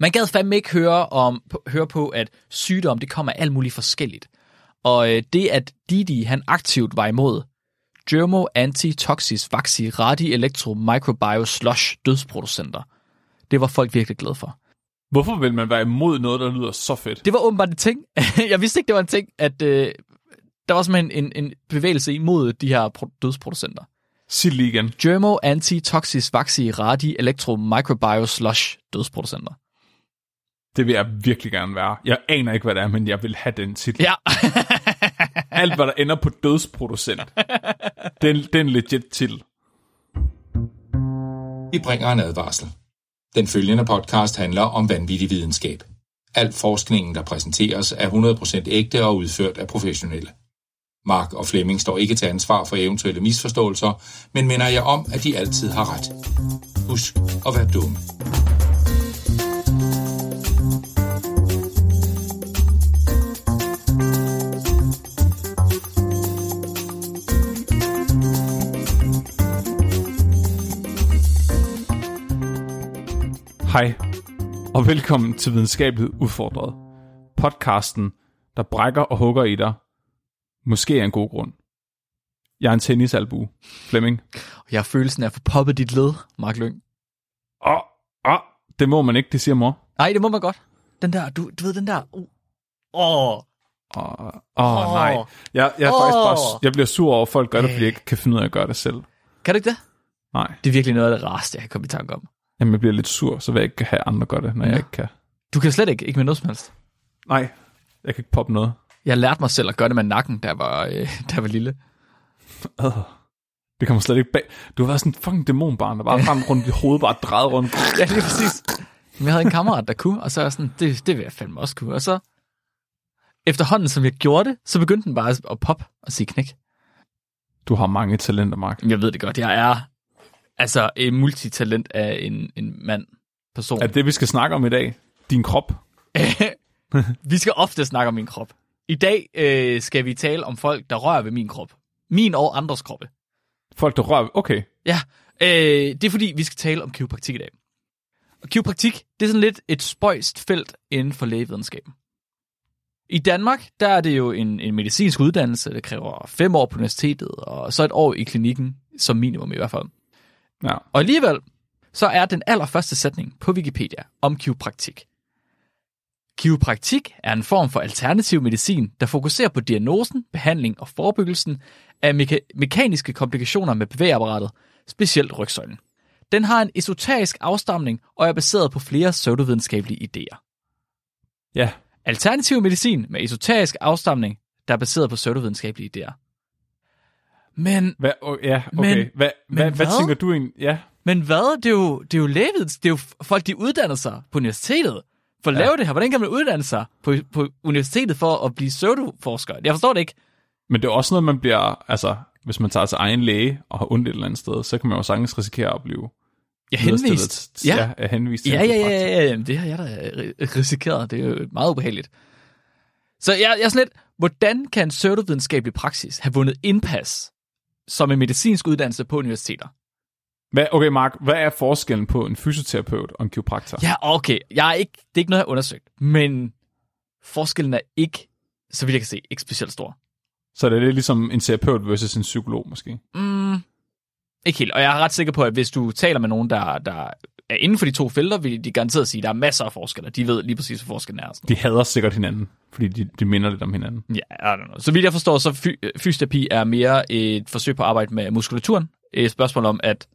Man gad fandme ikke høre, om, høre på, at sygdom det kommer alt muligt forskelligt. Og øh, det, at Didi han aktivt var imod Germo Antitoxis Vaxi Radi Electro Microbio Slush dødsproducenter, det var folk virkelig glade for. Hvorfor vil man være imod noget, der lyder så fedt? Det var åbenbart en ting. Jeg vidste ikke, det var en ting, at øh, der var simpelthen en, en bevægelse imod de her pro- dødsproducenter. Sig lige igen. Germo Antitoxis Vaxi Radi Electro Microbio Slush dødsproducenter. Det vil jeg virkelig gerne være. Jeg aner ikke, hvad det er, men jeg vil have den titel. Ja. Alt, hvad der ender på dødsproducent. det, er, det er en legit titel. Vi bringer en advarsel. Den følgende podcast handler om vanvittig videnskab. Al forskningen, der præsenteres, er 100% ægte og udført af professionelle. Mark og Flemming står ikke til ansvar for eventuelle misforståelser, men minder jer om, at de altid har ret. Husk at være dumme. Hej, og velkommen til Videnskabeligt Udfordret. Podcasten, der brækker og hugger i dig. Måske af en god grund. Jeg er en tennisalbu. Flemming. Jeg har følelsen af at få poppet dit led, Mark Lyng. Åh, oh, oh, det må man ikke, det siger mor. Nej, det må man godt. Den der, du, du ved, den der... Uh. Åh, oh. Åh, oh, oh, nej. Jeg, jeg, er Åh. faktisk bare, jeg bliver sur over, at folk gør det, fordi jeg ikke kan finde ud af at gøre det selv. kan du ikke det? Nej. Det er virkelig noget af det rareste, jeg kan komme i tanke om. Jamen, jeg bliver lidt sur, så vil jeg ikke have andre gøre det, når ja. Jeg ikke kan. Du kan slet ikke, ikke med noget som helst. Nej, jeg kan ikke poppe noget. Jeg lærte mig selv at gøre det med nakken, jeg var, øh, jeg var lille. Øh. Det kommer slet ikke bag. Du har været sådan en fucking dæmonbarn, der bare rendte rundt i hovedet, bare drejet rundt. Ja, lige præcis. Men jeg havde en kammerat, der kunne, og så er jeg sådan, det, det vil jeg fandme også kunne. Og så, efterhånden som jeg gjorde det, så begyndte den bare at pop og sige knæk. Du har mange talenter, Mark. Jeg ved det godt, jeg er altså en multitalent af en, en mand, person. Er det det, vi skal snakke om i dag? Din krop? Vi skal ofte snakke om min krop. I dag øh, skal vi tale om folk, der rører ved min krop. Min og andres kroppe. Folk, der rører... Okay. Ja, øh, det er fordi, vi skal tale om kiropraktik i dag. Og kiropraktik, det er sådan lidt et spøjst felt inden for lægevidenskaben. I Danmark, der er det jo en, en medicinsk uddannelse, der kræver fem år på universitetet, og så et år i klinikken, som minimum i hvert fald. Ja. Og alligevel, så er den allerførste sætning på Wikipedia om kiropraktik. Kiropraktik er en form for alternativ medicin, der fokuserer på diagnosen, behandling og forebyggelsen af meka- mekaniske komplikationer med bevægeapparatet, specielt rygsøjlen. Den har en esoterisk afstamning og er baseret på flere pseudovidenskabelige idéer. Ja. Alternativ medicin med esoterisk afstamning, der er baseret på pseudovidenskabelige idéer. Men Hvad, oh, ja, okay. Men- hvad, hvad, men hvad, hvad hvad? tænker du egentlig? Ja. Men hvad? Det er jo, det er jo lægevidens, det er jo folk, de uddanner sig på universitetet for at Ja. lave det her. Hvordan kan man uddanne sig på, på universitetet for at blive pseudoforsker? Jeg forstår det ikke. Men det er også noget, man bliver... Altså, hvis man tager til egen læge og har ondt et eller andet sted, så kan man jo sagtens risikere at blive viderestillet henvist. Ja. ja, er henvist til Ja, ja, ja, ja, ja. Det har jeg da ri- risikeret. Det er jo meget ubehageligt. Så jeg, jeg er sådan lidt, hvordan kan en pseudovidenskabelig praksis have vundet indpas som en medicinsk uddannelse på universiteter? Hvad, okay, Mark, hvad er forskellen på en fysioterapeut og en kiropraktor? Ja, okay. Jeg er ikke, det er ikke noget, jeg har undersøgt. Men forskellen er ikke, så vidt jeg kan se, ikke specielt stor. Så det er lidt ligesom en terapeut versus en psykolog, måske. Mm, ikke helt. Og jeg er ret sikker på, at hvis du taler med nogen, der, der er inden for de to felter, vil de garanteret sige, at der er masser af forskelle. De ved lige præcis, hvad forskellen er. Sådan. De hader sikkert hinanden, fordi de, de minder lidt om hinanden. Ja, I don't know. Så vidt jeg forstår, så fy- fysioterapi er mere et forsøg på at arbejde med muskulaturen. Et spørgsmål om, at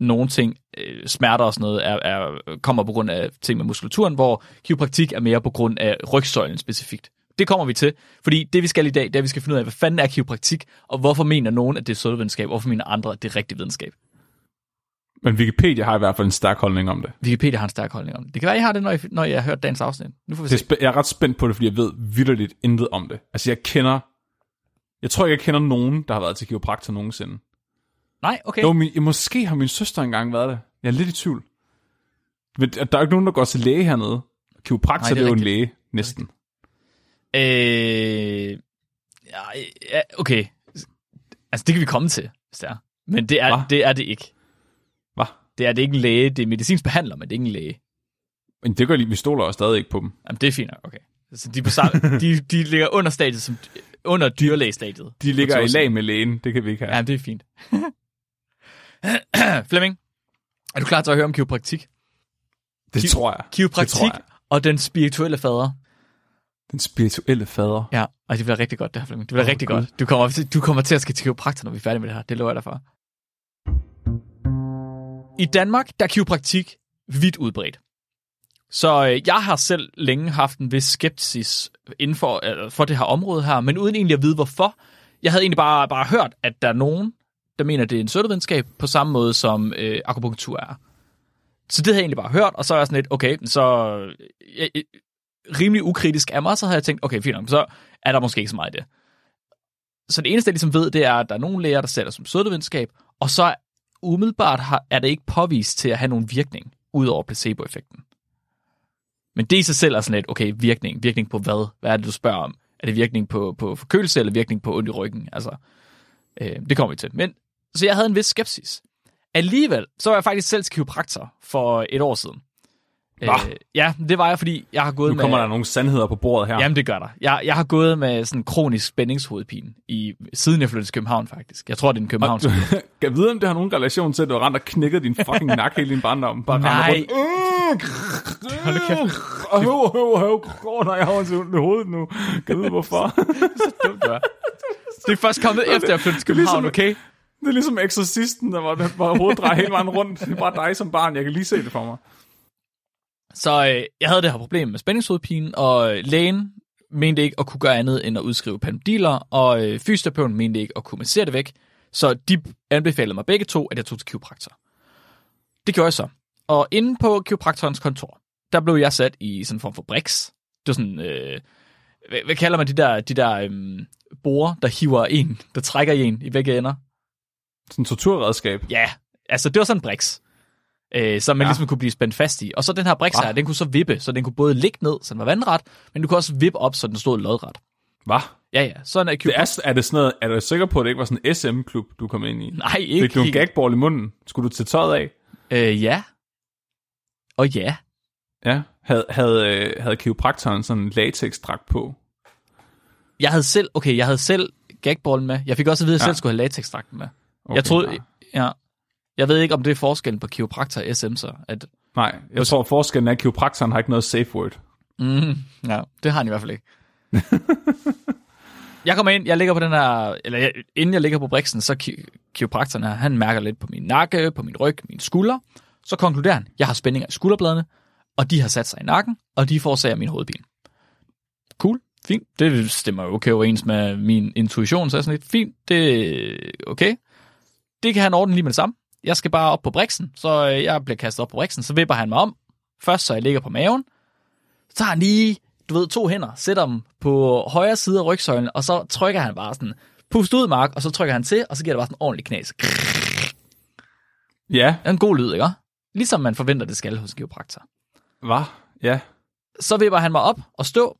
nogle ting, øh, smerter og sådan noget, er, er, kommer på grund af ting med muskulaturen, hvor kiropraktik er mere på grund af rygsøjlen specifikt. Det kommer vi til, fordi det vi skal i dag, det er, at vi skal finde ud af, hvad fanden er kiropraktik, og hvorfor mener nogen, at det er pseudovidenskab, og hvorfor mener andre, at det er rigtig videnskab. Men Wikipedia har i hvert fald en stærk holdning om det. Wikipedia har en stærk holdning om det. Det kan være, jeg har det, når jeg, når jeg har hørt dagens afsnit. Nu får vi det er se. spæ- jeg er ret spændt på det, fordi jeg ved vidderligt intet om det. Altså, jeg kender... Jeg tror ikke, jeg kender nogen, der har været til kiropraktor nogensinde. Nej, okay. Jo, min, måske har min søster engang været det. Jeg er lidt i tvivl. Men der er jo ikke nogen, der går til læge hernede. Kiropraktor, Nej, det det er er jo en læge, næsten. Øh, ja, ja, okay. Altså, det kan vi komme til, hvis det er. Men det er, Hva? det er det ikke. Det er det ikke en læge. Det er medicinsk behandler, men det er ikke en læge. Men det gør lige, vi stoler jo stadig ikke på dem. Jamen, det er fint nok, okay. Så de, er på de, de ligger under stadiet, som, under dyrlægestadiet. De ligger i lag med lægen, det kan vi ikke have. Ja, det er fint. Flemming, er du klar til at høre om kiropraktik? det ki- tror jeg. Kiropraktik tror jeg. og den spirituelle fader. Den spirituelle fader. Ja, og det bliver rigtig godt, det her, Flemming. Det bliver Åh, rigtig Gud. godt. Du kommer, til- du kommer til at skal til kiropraktor, når vi er færdige med det her. Det lover jeg dig for. I Danmark, der er kiropraktik vidt udbredt. Så øh, jeg har selv længe haft en vis skepsis inden for, øh, for det her område her, men uden egentlig at vide hvorfor. Jeg havde egentlig bare, bare hørt, at der er nogen, der mener, at det er en pseudovidenskab, på samme måde som øh, akupunktur er. Så det havde jeg egentlig bare hørt, og så er jeg sådan lidt, okay, så jeg, rimelig ukritisk af mig, så havde jeg tænkt, okay, fint nok, så er der måske ikke så meget i det. Så det eneste, jeg ligesom ved, det er, at der er nogle læger, der sætter som pseudovidenskab, og så umiddelbart har, er det ikke påvist til at have nogen virkning, ud over placeboeffekten. Men det i sig selv er sådan lidt, okay, virkning. Virkning på hvad? Hvad er det, du spørger om? Er det virkning på, på forkølelse, eller virkning på ondt i ryggen? Altså, øh, det kommer vi til. Men, så jeg havde en vis skepsis. Alligevel, så var jeg faktisk selv til kiropraktor for et år siden. Øh, ja, det var jeg, fordi jeg har gået Nu med... kommer der nogle sandheder på bordet her. Jamen, det gør der. Jeg, jeg har gået med sådan kronisk spændingshovedpine, i, siden jeg flyttede til København, faktisk. Jeg tror, det er en København. Du, kan jeg vide, om det har nogen relation til, at du har rent og knækket din fucking nakke hele din barndom? Bare Nej. rundt. Hold kæft. Høv, høv, høv. Åh, nej, jeg har ondt i hovedet nu. Kan vide, hvorfor? dumt, hva'? Det er først kommet efter, jeg flyttede til København, ligesom- okay? Det er ligesom eksorcisten, der var, der var hovedet drejet hele vejen rundt. Det bare dig som barn. Jeg kan lige se det for mig. Så øh, jeg havde det her problem med spændingshovedpine, og øh, lægen mente ikke at kunne gøre andet end at udskrive panodiler, og øh, fysioterapeuten mente ikke at kunne massere det væk. Så de anbefalede mig begge to, at jeg tog til kiropraktor. Det gjorde jeg så. Og inde på kiropraktorens kontor, der blev jeg sat i sådan en form for brix. Det var sådan, øh, hvad, hvad kalder man de der, de der øh, borer, der hiver en, der trækker i en i begge ender? Sådan en torturredskab. Ja, altså det var sådan en brix, øh, som man Ja. ja. ligesom kunne blive spændt fast i. Og så den her brix her, den kunne så vippe, så den kunne både ligge ned, så den var vandret, men du kunne også vippe op, så den stod lodret. Hvad? Ja, ja, sådan er Det er, er det sådan noget, er du sikker på, at det ikke var sådan en SM-klub, du kom ind i? Nej, ikke Fik du en gagball i munden? Skulle du tage tøjet af? Øh, ja. Og ja. Ja. Havde, havde, øh, havde kiropraktoren sådan en latex-dragt på? Jeg havde selv, okay, jeg havde selv gagballen med. Jeg fik også at vide, at jeg Ja. selv skulle have latexdragten med. Okay, jeg troede, nej. ja. Jeg ved ikke, om det er forskellen på kiropraktor og SM, så. At, Nej, jeg tror, forskellen er, at kiropraktoren har ikke noget safe word. mm, ja, det har han i hvert fald ikke. jeg kommer ind, jeg ligger på den her, eller jeg, inden jeg ligger på briksen, så ki- kiropraktoren her, han mærker lidt på min nakke, på min ryg, mine skuldre. Så konkluderer han, jeg har spændinger i skulderbladene, og de har sat sig i nakken, og de forårsager min hovedpine. Cool, fint. Det stemmer jo okay overens med min intuition, så er sådan lidt, fint, det er okay. Det kan han ordne lige med det samme. Jeg skal bare op på briksen, så øh, jeg bliver kastet op på briksen, så vipper han mig om. Først så jeg ligger på maven, så tager han lige, du ved, to hænder, sætter dem på højre side af rygsøjlen, og så trykker han bare sådan, pust ud, Mark, og så trykker han til, og så giver det bare sådan en ordentlig knas. Det Ja, er en god lyd, ikke? Ligesom man forventer, det skal hos kiropraktor. hvad? Ja. Så vipper han mig op og stå,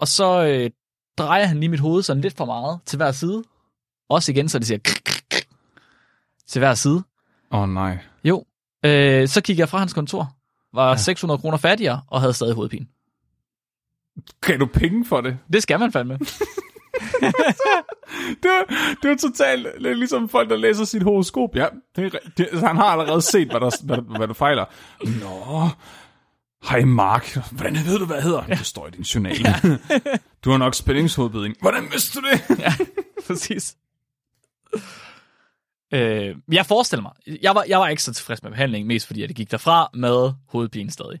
og så øh, drejer han lige mit hoved sådan lidt for meget til hver side. Også igen, så det siger til hver side. Åh oh, nej. Jo. Øh, så kiggede jeg fra hans kontor, var ja. 600 kroner fattigere, og havde stadig hovedpine. Gav du penge for det? Det skal man fandme. Det var, det var totalt ligesom folk, der læser sit horoskop. Ja, det, er det, han har allerede set, hvad, der, hvad, hvad du fejler. Nå, hej Mark. Hvordan ved du, hvad jeg hedder? Ja. Det står i din journal. Ja. du har nok spændingshovedbeding. Hvordan vidste du det? ja, præcis. Øh, jeg forestiller mig, jeg var, jeg var ikke så tilfreds med behandlingen, mest fordi at det gik derfra med hovedpine stadig.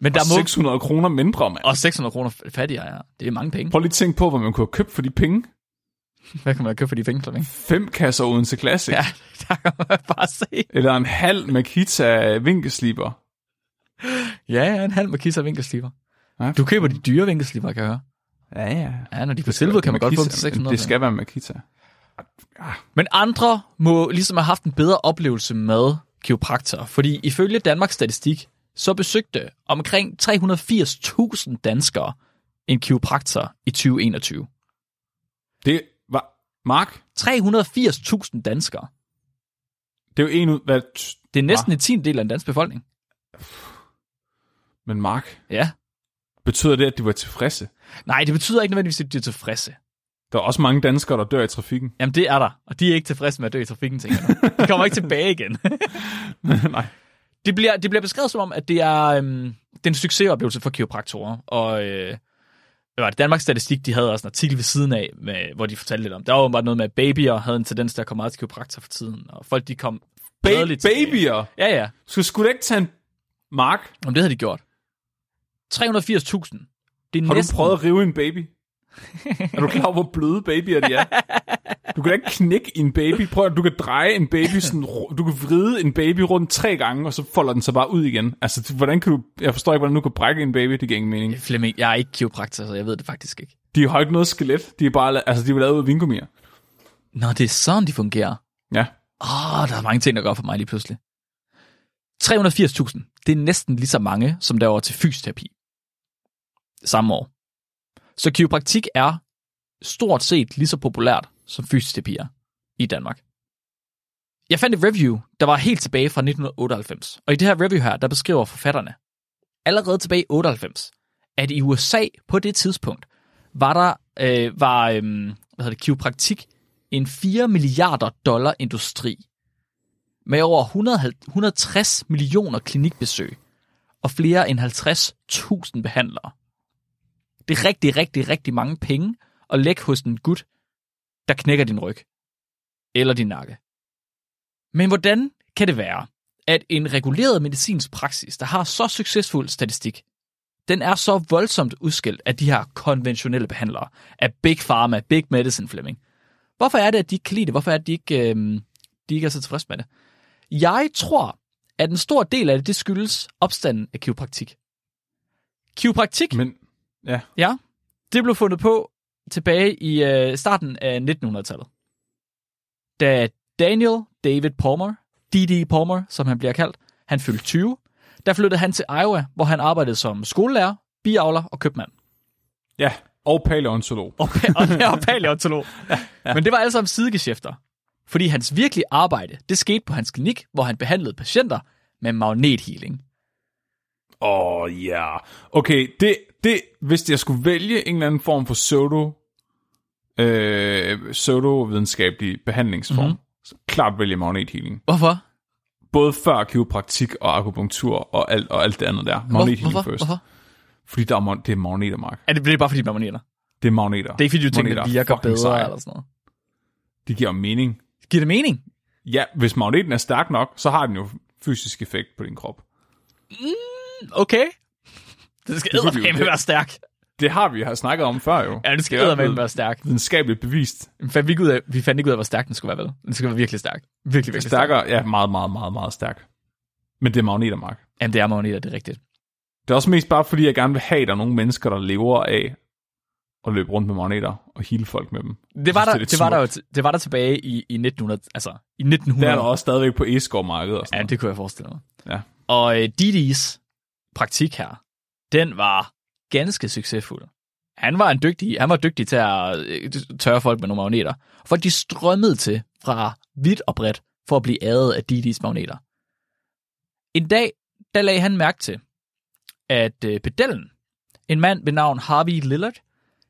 Men der Og må... 600 kroner mindre, mand. Og 600 kroner fattigere, ja. Det er mange penge. Prøv lige at tænke på, hvad man kunne have købt for de penge. Hvad kan man købe for de penge, Flemming? Fem kasser uden til Classic. Ja, der kan man bare se. Eller en halv Makita vinkesliber. Ja, ja, en halv Makita vinkelsliber. Ja, Du køber de dyre vinkelsliber, kan jeg høre. Ja, ja. Ja, når de er på tilbud, kan man godt få dem til 600. Det skal være Makita. Men andre må ligesom have haft en bedre oplevelse med kiropraktor, fordi ifølge Danmarks Statistik, så besøgte omkring 380.000 danskere en kiropraktor i 2021. Det var... Mark, 380.000 danskere. det er jo en ud... Hvad, Det er næsten en tiende del af den danske befolkning. Men Mark, Ja. betyder det, at de var tilfredse? Nej, det betyder ikke nødvendigvis, at de er tilfredse. Der er også mange danskere, der dør i trafikken. Jamen, det er der. Og de er ikke tilfredse med at dø i trafikken, tænker jeg. De kommer ikke tilbage igen. Nej. Det bliver, det bliver beskrevet som om, at det er, øhm, det er en succesoplevelse for kiropraktorer. Og øh, hvad var det, Danmarks Statistik, de havde også en artikel ved siden af, med, hvor de fortalte lidt om. Der var jo bare noget med, at babyer havde en tendens til at komme meget til kiropraktor for tiden. Og folk, de kom Ba- babyer! Ja, ja. Skal skulle ikke tage en... Mark, Om det havde de gjort. 380.000. Det er har næsten... du prøvet at rive en baby? Er du klar over, hvor bløde babyer de er? Du kan da ikke knække en baby. Prøv at du kan dreje en baby sådan, du kan vride en baby rundt tre gange, og så folder den sig bare ud igen. Altså, hvordan kan du, jeg forstår ikke, hvordan du kan brække en baby, det giver ingen mening. Flemming, jeg er ikke kiropraktor, så jeg ved det faktisk ikke. De har ikke noget skelet, de er bare, altså, de er lavet ud af vingumier. Nå, det er sådan, de fungerer. Ja. Åh, oh, der er mange ting, der går for mig lige pludselig. 380.000. Det er næsten lige så mange, som der var til fysioterapi. Samme år. Så kiropraktik er stort set lige så populært som fysioterapi er i Danmark. Jeg fandt et review, der var helt tilbage fra 1998. Og i det her review her, der beskriver forfatterne, allerede tilbage i 98, at i USA på det tidspunkt, var der øh, var, øh, hvad hedder det, kiropraktik en 4 milliarder dollar industri med over 100, 160 millioner klinikbesøg og flere end 50.000 behandlere. Det er rigtig, rigtig, rigtig mange penge at lægge hos en gut, der knækker din ryg eller din nakke. Men hvordan kan det være, at en reguleret medicinsk praksis, der har så succesfuld statistik, den er så voldsomt udskilt af de her konventionelle behandlere, af Big Pharma, Big Medicine Fleming. Hvorfor er det, at de ikke kan lide det? Hvorfor er det, at de ikke, øh, de ikke er så tilfredse med det? Jeg tror, at en stor del af det, det skyldes opstanden af kiropraktik. Kiropraktik, Men, ja. ja, det blev fundet på tilbage i øh, starten af 1900-tallet. Da Daniel David Palmer, D.D. Palmer, som han bliver kaldt, han fyldte 20, der flyttede han til Iowa, hvor han arbejdede som skolelærer, biavler og købmand. Ja, og paleontolog. Og, og, og paleontolog. Ja, ja. Men det var alle sammen sidegeschæfter. Fordi hans virkelige arbejde, det skete på hans klinik, hvor han behandlede patienter med magnethealing. Åh, oh, ja. Yeah. Okay, det, det, hvis jeg skulle vælge en eller anden form for pseudo, øh, pseudo-videnskabelig behandlingsform, Mhm. mm-hmm. så klart vælge magnethealing. Hvorfor? Både før kiropraktik og akupunktur og alt, og alt det andet der. Magnethealing hvorfor? først. Hvorfor? Fordi der er, det er magneter, Mark. Er det, det er bare fordi, man er magneter? Det er magneter. Det er ikke fordi, du tænker, Magneter er det virker bedre seje. eller sådan noget. De giver mening. Giver det mening? Ja, hvis magneten er stærk nok, så har den jo fysisk effekt på din krop. Okay. Det skal Det eddermame det- være stærk. Det har vi har snakket om før jo. Ja, det skal Det er eddermame være stærk. Videnskabeligt bevist. Vi fandt, ikke ud af, vi fandt ikke ud af, hvor stærk den skulle være, vel? Den skal være virkelig stærk. Virkelig, virkelig stærk. Stærkere, ja, meget, meget, meget, meget stærk. Men det er magneter, Mark. Jamen, det er magneter, det er rigtigt. Det er også mest bare fordi, jeg gerne vil have, at der er nogle mennesker, der lever af at løbe rundt med magneter og hele folk med dem. Det var, synes, der, det det, var der, jo, det var der tilbage i, i 1900, altså i Det 1900. er der også stadigvæk på Eskov-markedet og sådan Ja, noget. det kunne jeg forestille mig. Ja. Og øh, Didis praktik her, den var ganske succesfuld. Han var en dygtig, han var dygtig til at øh, tørre folk med nogle magneter. Folk de strømmede til fra vidt og bredt for at blive ædet af Didis magneter. En dag, der lagde han mærke til, at øh, pedellen, en mand ved navn Harvey Lillard,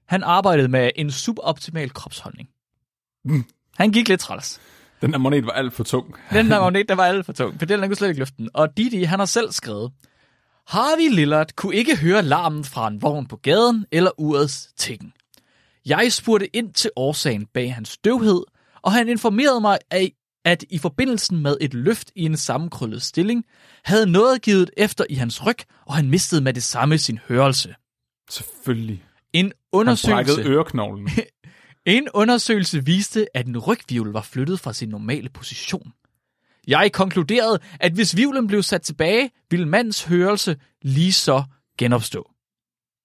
han arbejdede med en suboptimal kropsholdning. Mm. Han gik lidt træls. Den der magnet var alt for tung. Den der magnet, der var alt for tung. Pedellen han kunne slet ikke løfte den. Og Didi, han har selv skrevet, Harvey Lillard kunne ikke høre larmen fra en vogn på gaden eller urets tikken. Jeg spurgte ind til årsagen bag hans støvhed, og han informerede mig af, at i forbindelsen med et løft i en sammenkrøllet stilling, havde noget givet efter i hans ryg, og han mistede med det samme sin hørelse. Selvfølgelig. En Han undersøgelse, brækkede øreknoglen. en undersøgelse viste, at en rygvivl var flyttet fra sin normale position. Jeg konkluderede, at hvis vivlen blev sat tilbage, ville mandens hørelse lige så genopstå.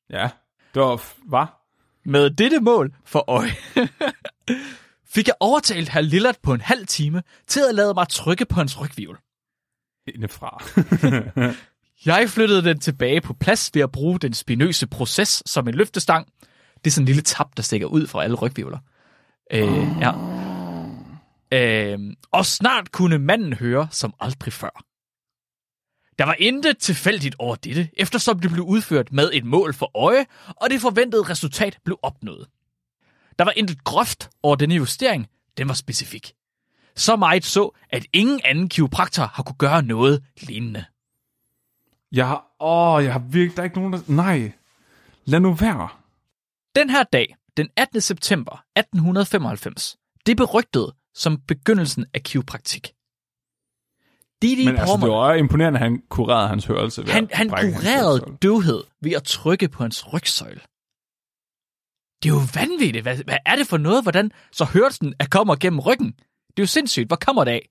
ja, det var... Hvad? Med dette mål for øje, fik jeg overtalt herr Lillard på en halv time til at lade mig trykke på hans rygvivl. Indefra. Jeg flyttede den tilbage på plads ved at bruge den spinøse proces som en løftestang. Det er sådan en lille tap, der stikker ud fra alle rygvivler. Øh, ja. Øh, og snart kunne manden høre som aldrig før. Der var intet tilfældigt over dette, eftersom det blev udført med et mål for øje, og det forventede resultat blev opnået. Der var intet groft over denne justering, den var specifik. Så meget så, at ingen anden kiropraktor har kunne gøre noget lignende. Jeg har... Åh, jeg har virkelig... Der er ikke nogen, der... Nej. Lad nu være. Den her dag, den 18. september 1895, det berygtede som begyndelsen af kiropraktik. Didi Men altså, Pormer, det var imponerende, at han kurerede hans hørelse. ved han, han hans kurerede hørelse. døvhed ved at trykke på hans rygsøjle. Det er jo vanvittigt. Hvad, hvad er det for noget? Hvordan så hørelsen er kommer gennem ryggen? Det er jo sindssygt. Hvor kommer det af?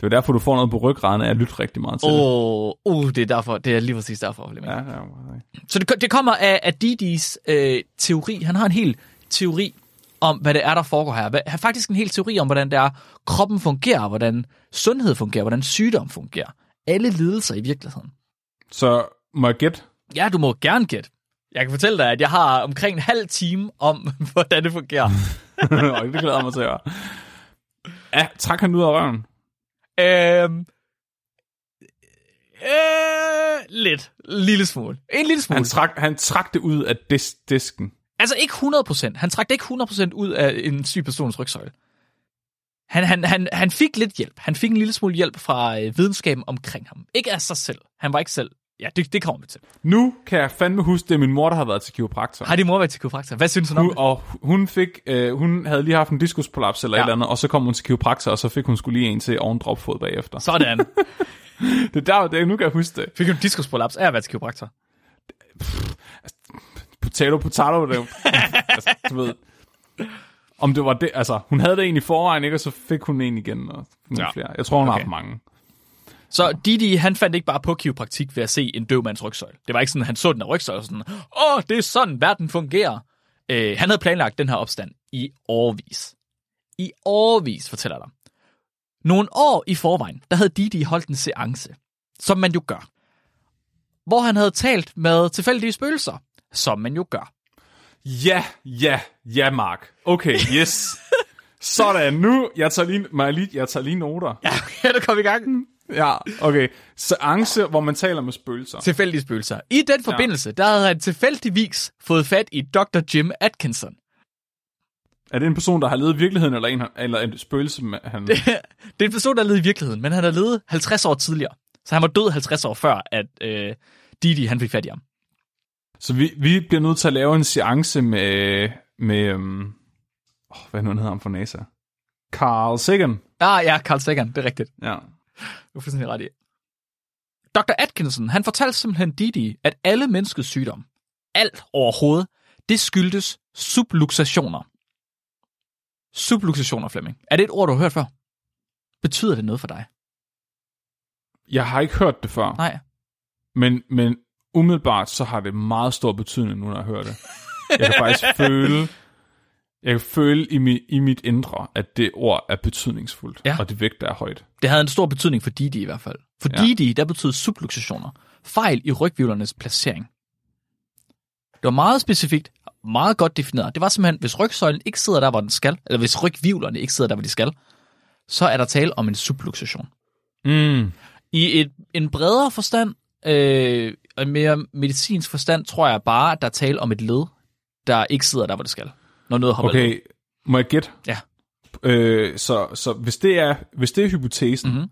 Det er derfor, du får noget på ryggraden af at lytte rigtig meget til det. Oh, uh, det er derfor. Det er lige præcis derfor. Ja, ja, okay. Så det, det kommer af, af Didis øh, teori. Han har en hel teori om, hvad det er, der foregår her. Hvad- Han har faktisk en hel teori om, hvordan det er, kroppen fungerer, hvordan sundhed fungerer, hvordan sygdom fungerer. Alle lidelser i virkeligheden. Så må jeg gætte? Ja, du må gerne gætte. Jeg kan fortælle dig, at jeg har omkring en halv time om, hvordan det fungerer. Og det glæder jeg mig til at høre. Ja, træk han ud af røven. øhm, øh, lidt. Lille smule. En lille smule. Han trak, han trak det ud af dis- disken. Altså ikke 100%. Han trak det ikke 100% ud af en syg persons rygsøjle. Han, han, han, han fik lidt hjælp. Han fik en lille smule hjælp fra øh, videnskaben omkring ham. Ikke af sig selv. Han var ikke selv. Ja, det, det kommer vi til. Nu kan jeg fandme huske, det er min mor, der har været til kiropraktor. Har din mor været til kiropraktor? Hvad synes hun om Hun, det? og hun fik, øh, hun havde lige haft en diskusprolaps eller Ja. et eller andet, og så kom hun til kiropraktor, og så fik hun skulle lige en til oven dropfod bagefter. Sådan. Det er der, det, nu kan jeg huske det. Fik hun diskusprolaps af at være til kiropraktor? Potato, potato, det altså, du ved. Om det var det, altså, hun havde det egentlig i forvejen, ikke? Og så fik hun en igen, og Ja. flere. Jeg tror, hun okay. har haft mange. Så Didi, han fandt ikke bare på kiropraktik ved at se en døv mands rygsøjle. Det var ikke sådan, han så den af rygsøjle og sådan, åh, det er sådan, verden fungerer. Øh, han havde planlagt den her opstand i årvis. I årvis, fortæller dig. Nogle år i forvejen, der havde Didi holdt en seance, som man jo gør. Hvor han havde talt med tilfældige spøgelser, som man jo gør. Ja, ja, ja, Mark. Okay, yes. Sådan, nu, jeg tager lige, må jeg lige, jeg tager lige noter. Ja, ja der kom i gang. Ja, okay. Seance, hvor man taler med spøgelser. Tilfældige spøgelser. I den forbindelse, der havde han tilfældigvis fået fat i Dr. Jim Atkinson. Er det en person, der har levet i virkeligheden, eller en, eller en spøgelse, han... Det er en person, der levede i virkeligheden, men han har levet 50 år tidligere. Så han var død 50 år før, at øh, Didi han fik fat i ham. Så vi, vi bliver nødt til at lave en seance med, med um, oh, hvad nu han hedder ham fra NASA? Carl Sagan. Ah ja, Carl Sagan, det er rigtigt. Ja. Du er fuldstændig ret i. Dr. Atkinson, han fortalte simpelthen Didi, at alle menneskets sygdom, alt overhovedet, det skyldtes subluxationer. Subluxationer, Flemming. Er det et ord, du har hørt før? Betyder det noget for dig? Jeg har ikke hørt det før, Nej. men, men umiddelbart så har det meget stor betydning nu, når jeg hører det. Jeg kan faktisk føle, jeg kan føle i, mi, i mit indre, at det ord er betydningsfuldt, Ja. og det vægt er højt. Det havde en stor betydning for Didi i hvert fald. For Ja. Didi, der betød subluxationer. Fejl i rygvivlernes placering. Det var meget specifikt, meget godt defineret. Det var simpelthen, hvis rygsøjlen ikke sidder der, hvor den skal, eller hvis rygvivlerne ikke sidder der, hvor de skal, så er der tale om en subluxation. Mm. I et, en bredere forstand, øh, en mere medicinsk forstand, tror jeg bare, at der er tale om et led, der ikke sidder der, hvor det skal. Når noget hopper. Okay, må jeg gætte? Ja. Øh, så, så hvis det er, hvis det er hypotesen, Mhm. mm-hmm.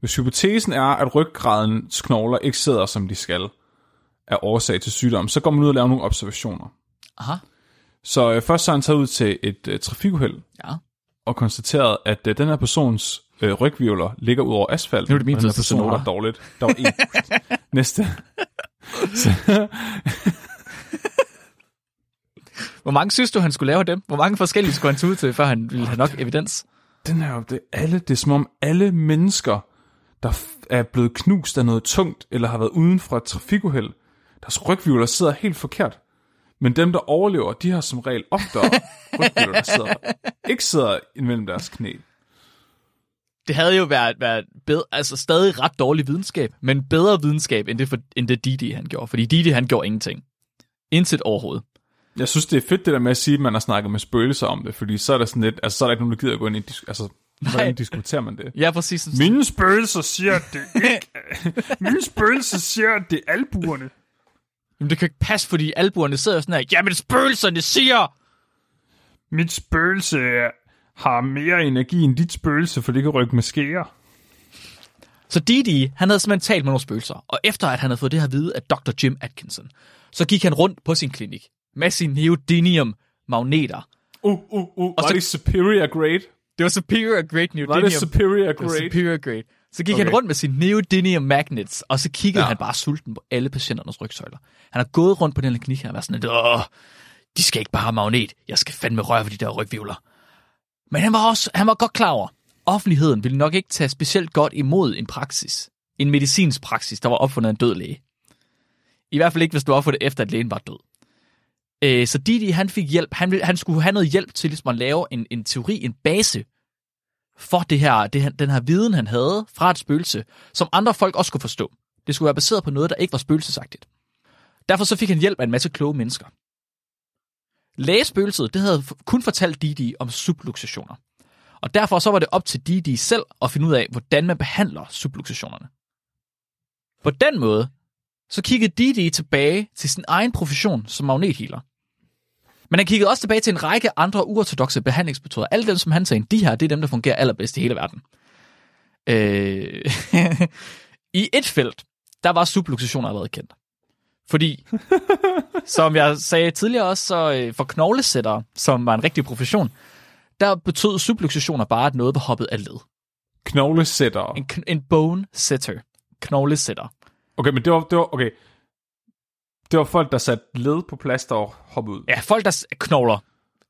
hvis hypotesen er, at ryggradens knogler ikke sidder, som de skal, er årsag til sygdom, så går man ud og laver nogle observationer. Aha. Så øh, først så har han taget ud til et øh, trafikuheld Ja. og konstateret, at øh, den her persons øh, rygvivler ligger ud over asfalten. Nu er det min og her til noter. dårligt. Der var en. Næste. Hvor mange synes du, han skulle lave dem? Hvor mange forskellige skulle han tage ud til, før han ville have nok evidens? den er jo det, er alle, det er som om alle mennesker, der er blevet knust af noget tungt, eller har været uden for et trafikuheld, deres rygvivler sidder helt forkert. Men dem, der overlever, de har som regel oftere rygvivler, der sidder, ikke sidder imellem deres knæ. Det havde jo været, været bedre, altså stadig ret dårlig videnskab, men bedre videnskab, end det, for, end det Didi han gjorde. Fordi Didi han gjorde ingenting. Intet overhovedet. Jeg synes, det er fedt det der med at sige, at man har snakket med spøgelser om det, fordi så er der sådan lidt, altså så er der ikke nogen, der gider at gå ind i, altså, hvordan diskuterer man det? Ja, præcis. Mine spøgelser siger, at det ikke Min spøgelse siger, at det er albuerne. Jamen, det kan ikke passe, fordi albuerne sidder sådan her, jamen spøgelserne siger! Mit spøgelse har mere energi end dit spøgelse, for det kan rykke med skære. Så Didi, han havde simpelthen talt med nogle spøgelser, og efter at han havde fået det her at vide af Dr. Jim Atkinson, så gik han rundt på sin klinik med sin neodymium magneter. Uh, uh, uh. Var så- det superior grade? Det var superior grade neodymium. Var det superior Det grade? superior grade. Så gik Okay. han rundt med sine neodymium magnets, og så kiggede ja. Han bare sulten på alle patienternes rygsøjler. Han har gået rundt på den her klinik her og været sådan, Åh, de skal ikke bare have magnet. Jeg skal fandme røre ved de der rygvivler. Men han var også han var godt klar over, offentligheden ville nok ikke tage specielt godt imod en praksis. En medicinsk praksis, der var opfundet af en død læge. I hvert fald ikke, hvis du var opfundet efter, at lægen var død. Øh, så Didi, han fik hjælp. Han, ville, han skulle have noget hjælp til ligesom at lave en, en teori, en base for det her, det den her viden, han havde fra et spøgelse, som andre folk også kunne forstå. Det skulle være baseret på noget, der ikke var spøgelsesagtigt. Derfor så fik han hjælp af en masse kloge mennesker. Lægespøgelset, det havde kun fortalt Didi om subluxationer. Og derfor så var det op til Didi selv at finde ud af, hvordan man behandler subluxationerne. På den måde, så kiggede Didi tilbage til sin egen profession som magnethealer. Men han kiggede også tilbage til en række andre uortodoxe behandlingsmetoder. Alle dem, som han sagde, de her, det er dem, der fungerer allerbedst i hele verden. Øh, I et felt, der var subluxationer allerede kendt. Fordi, som jeg sagde tidligere også, så øh, for knoglesættere, som var en rigtig profession, der betød subluxationer bare, at noget var hoppet af led. Knoglesætter. En, en bone setter. Knoglesætter. Okay, men det var, det var, okay. Det var folk, der satte led på plads og hoppede ud. Ja, folk, der knogler.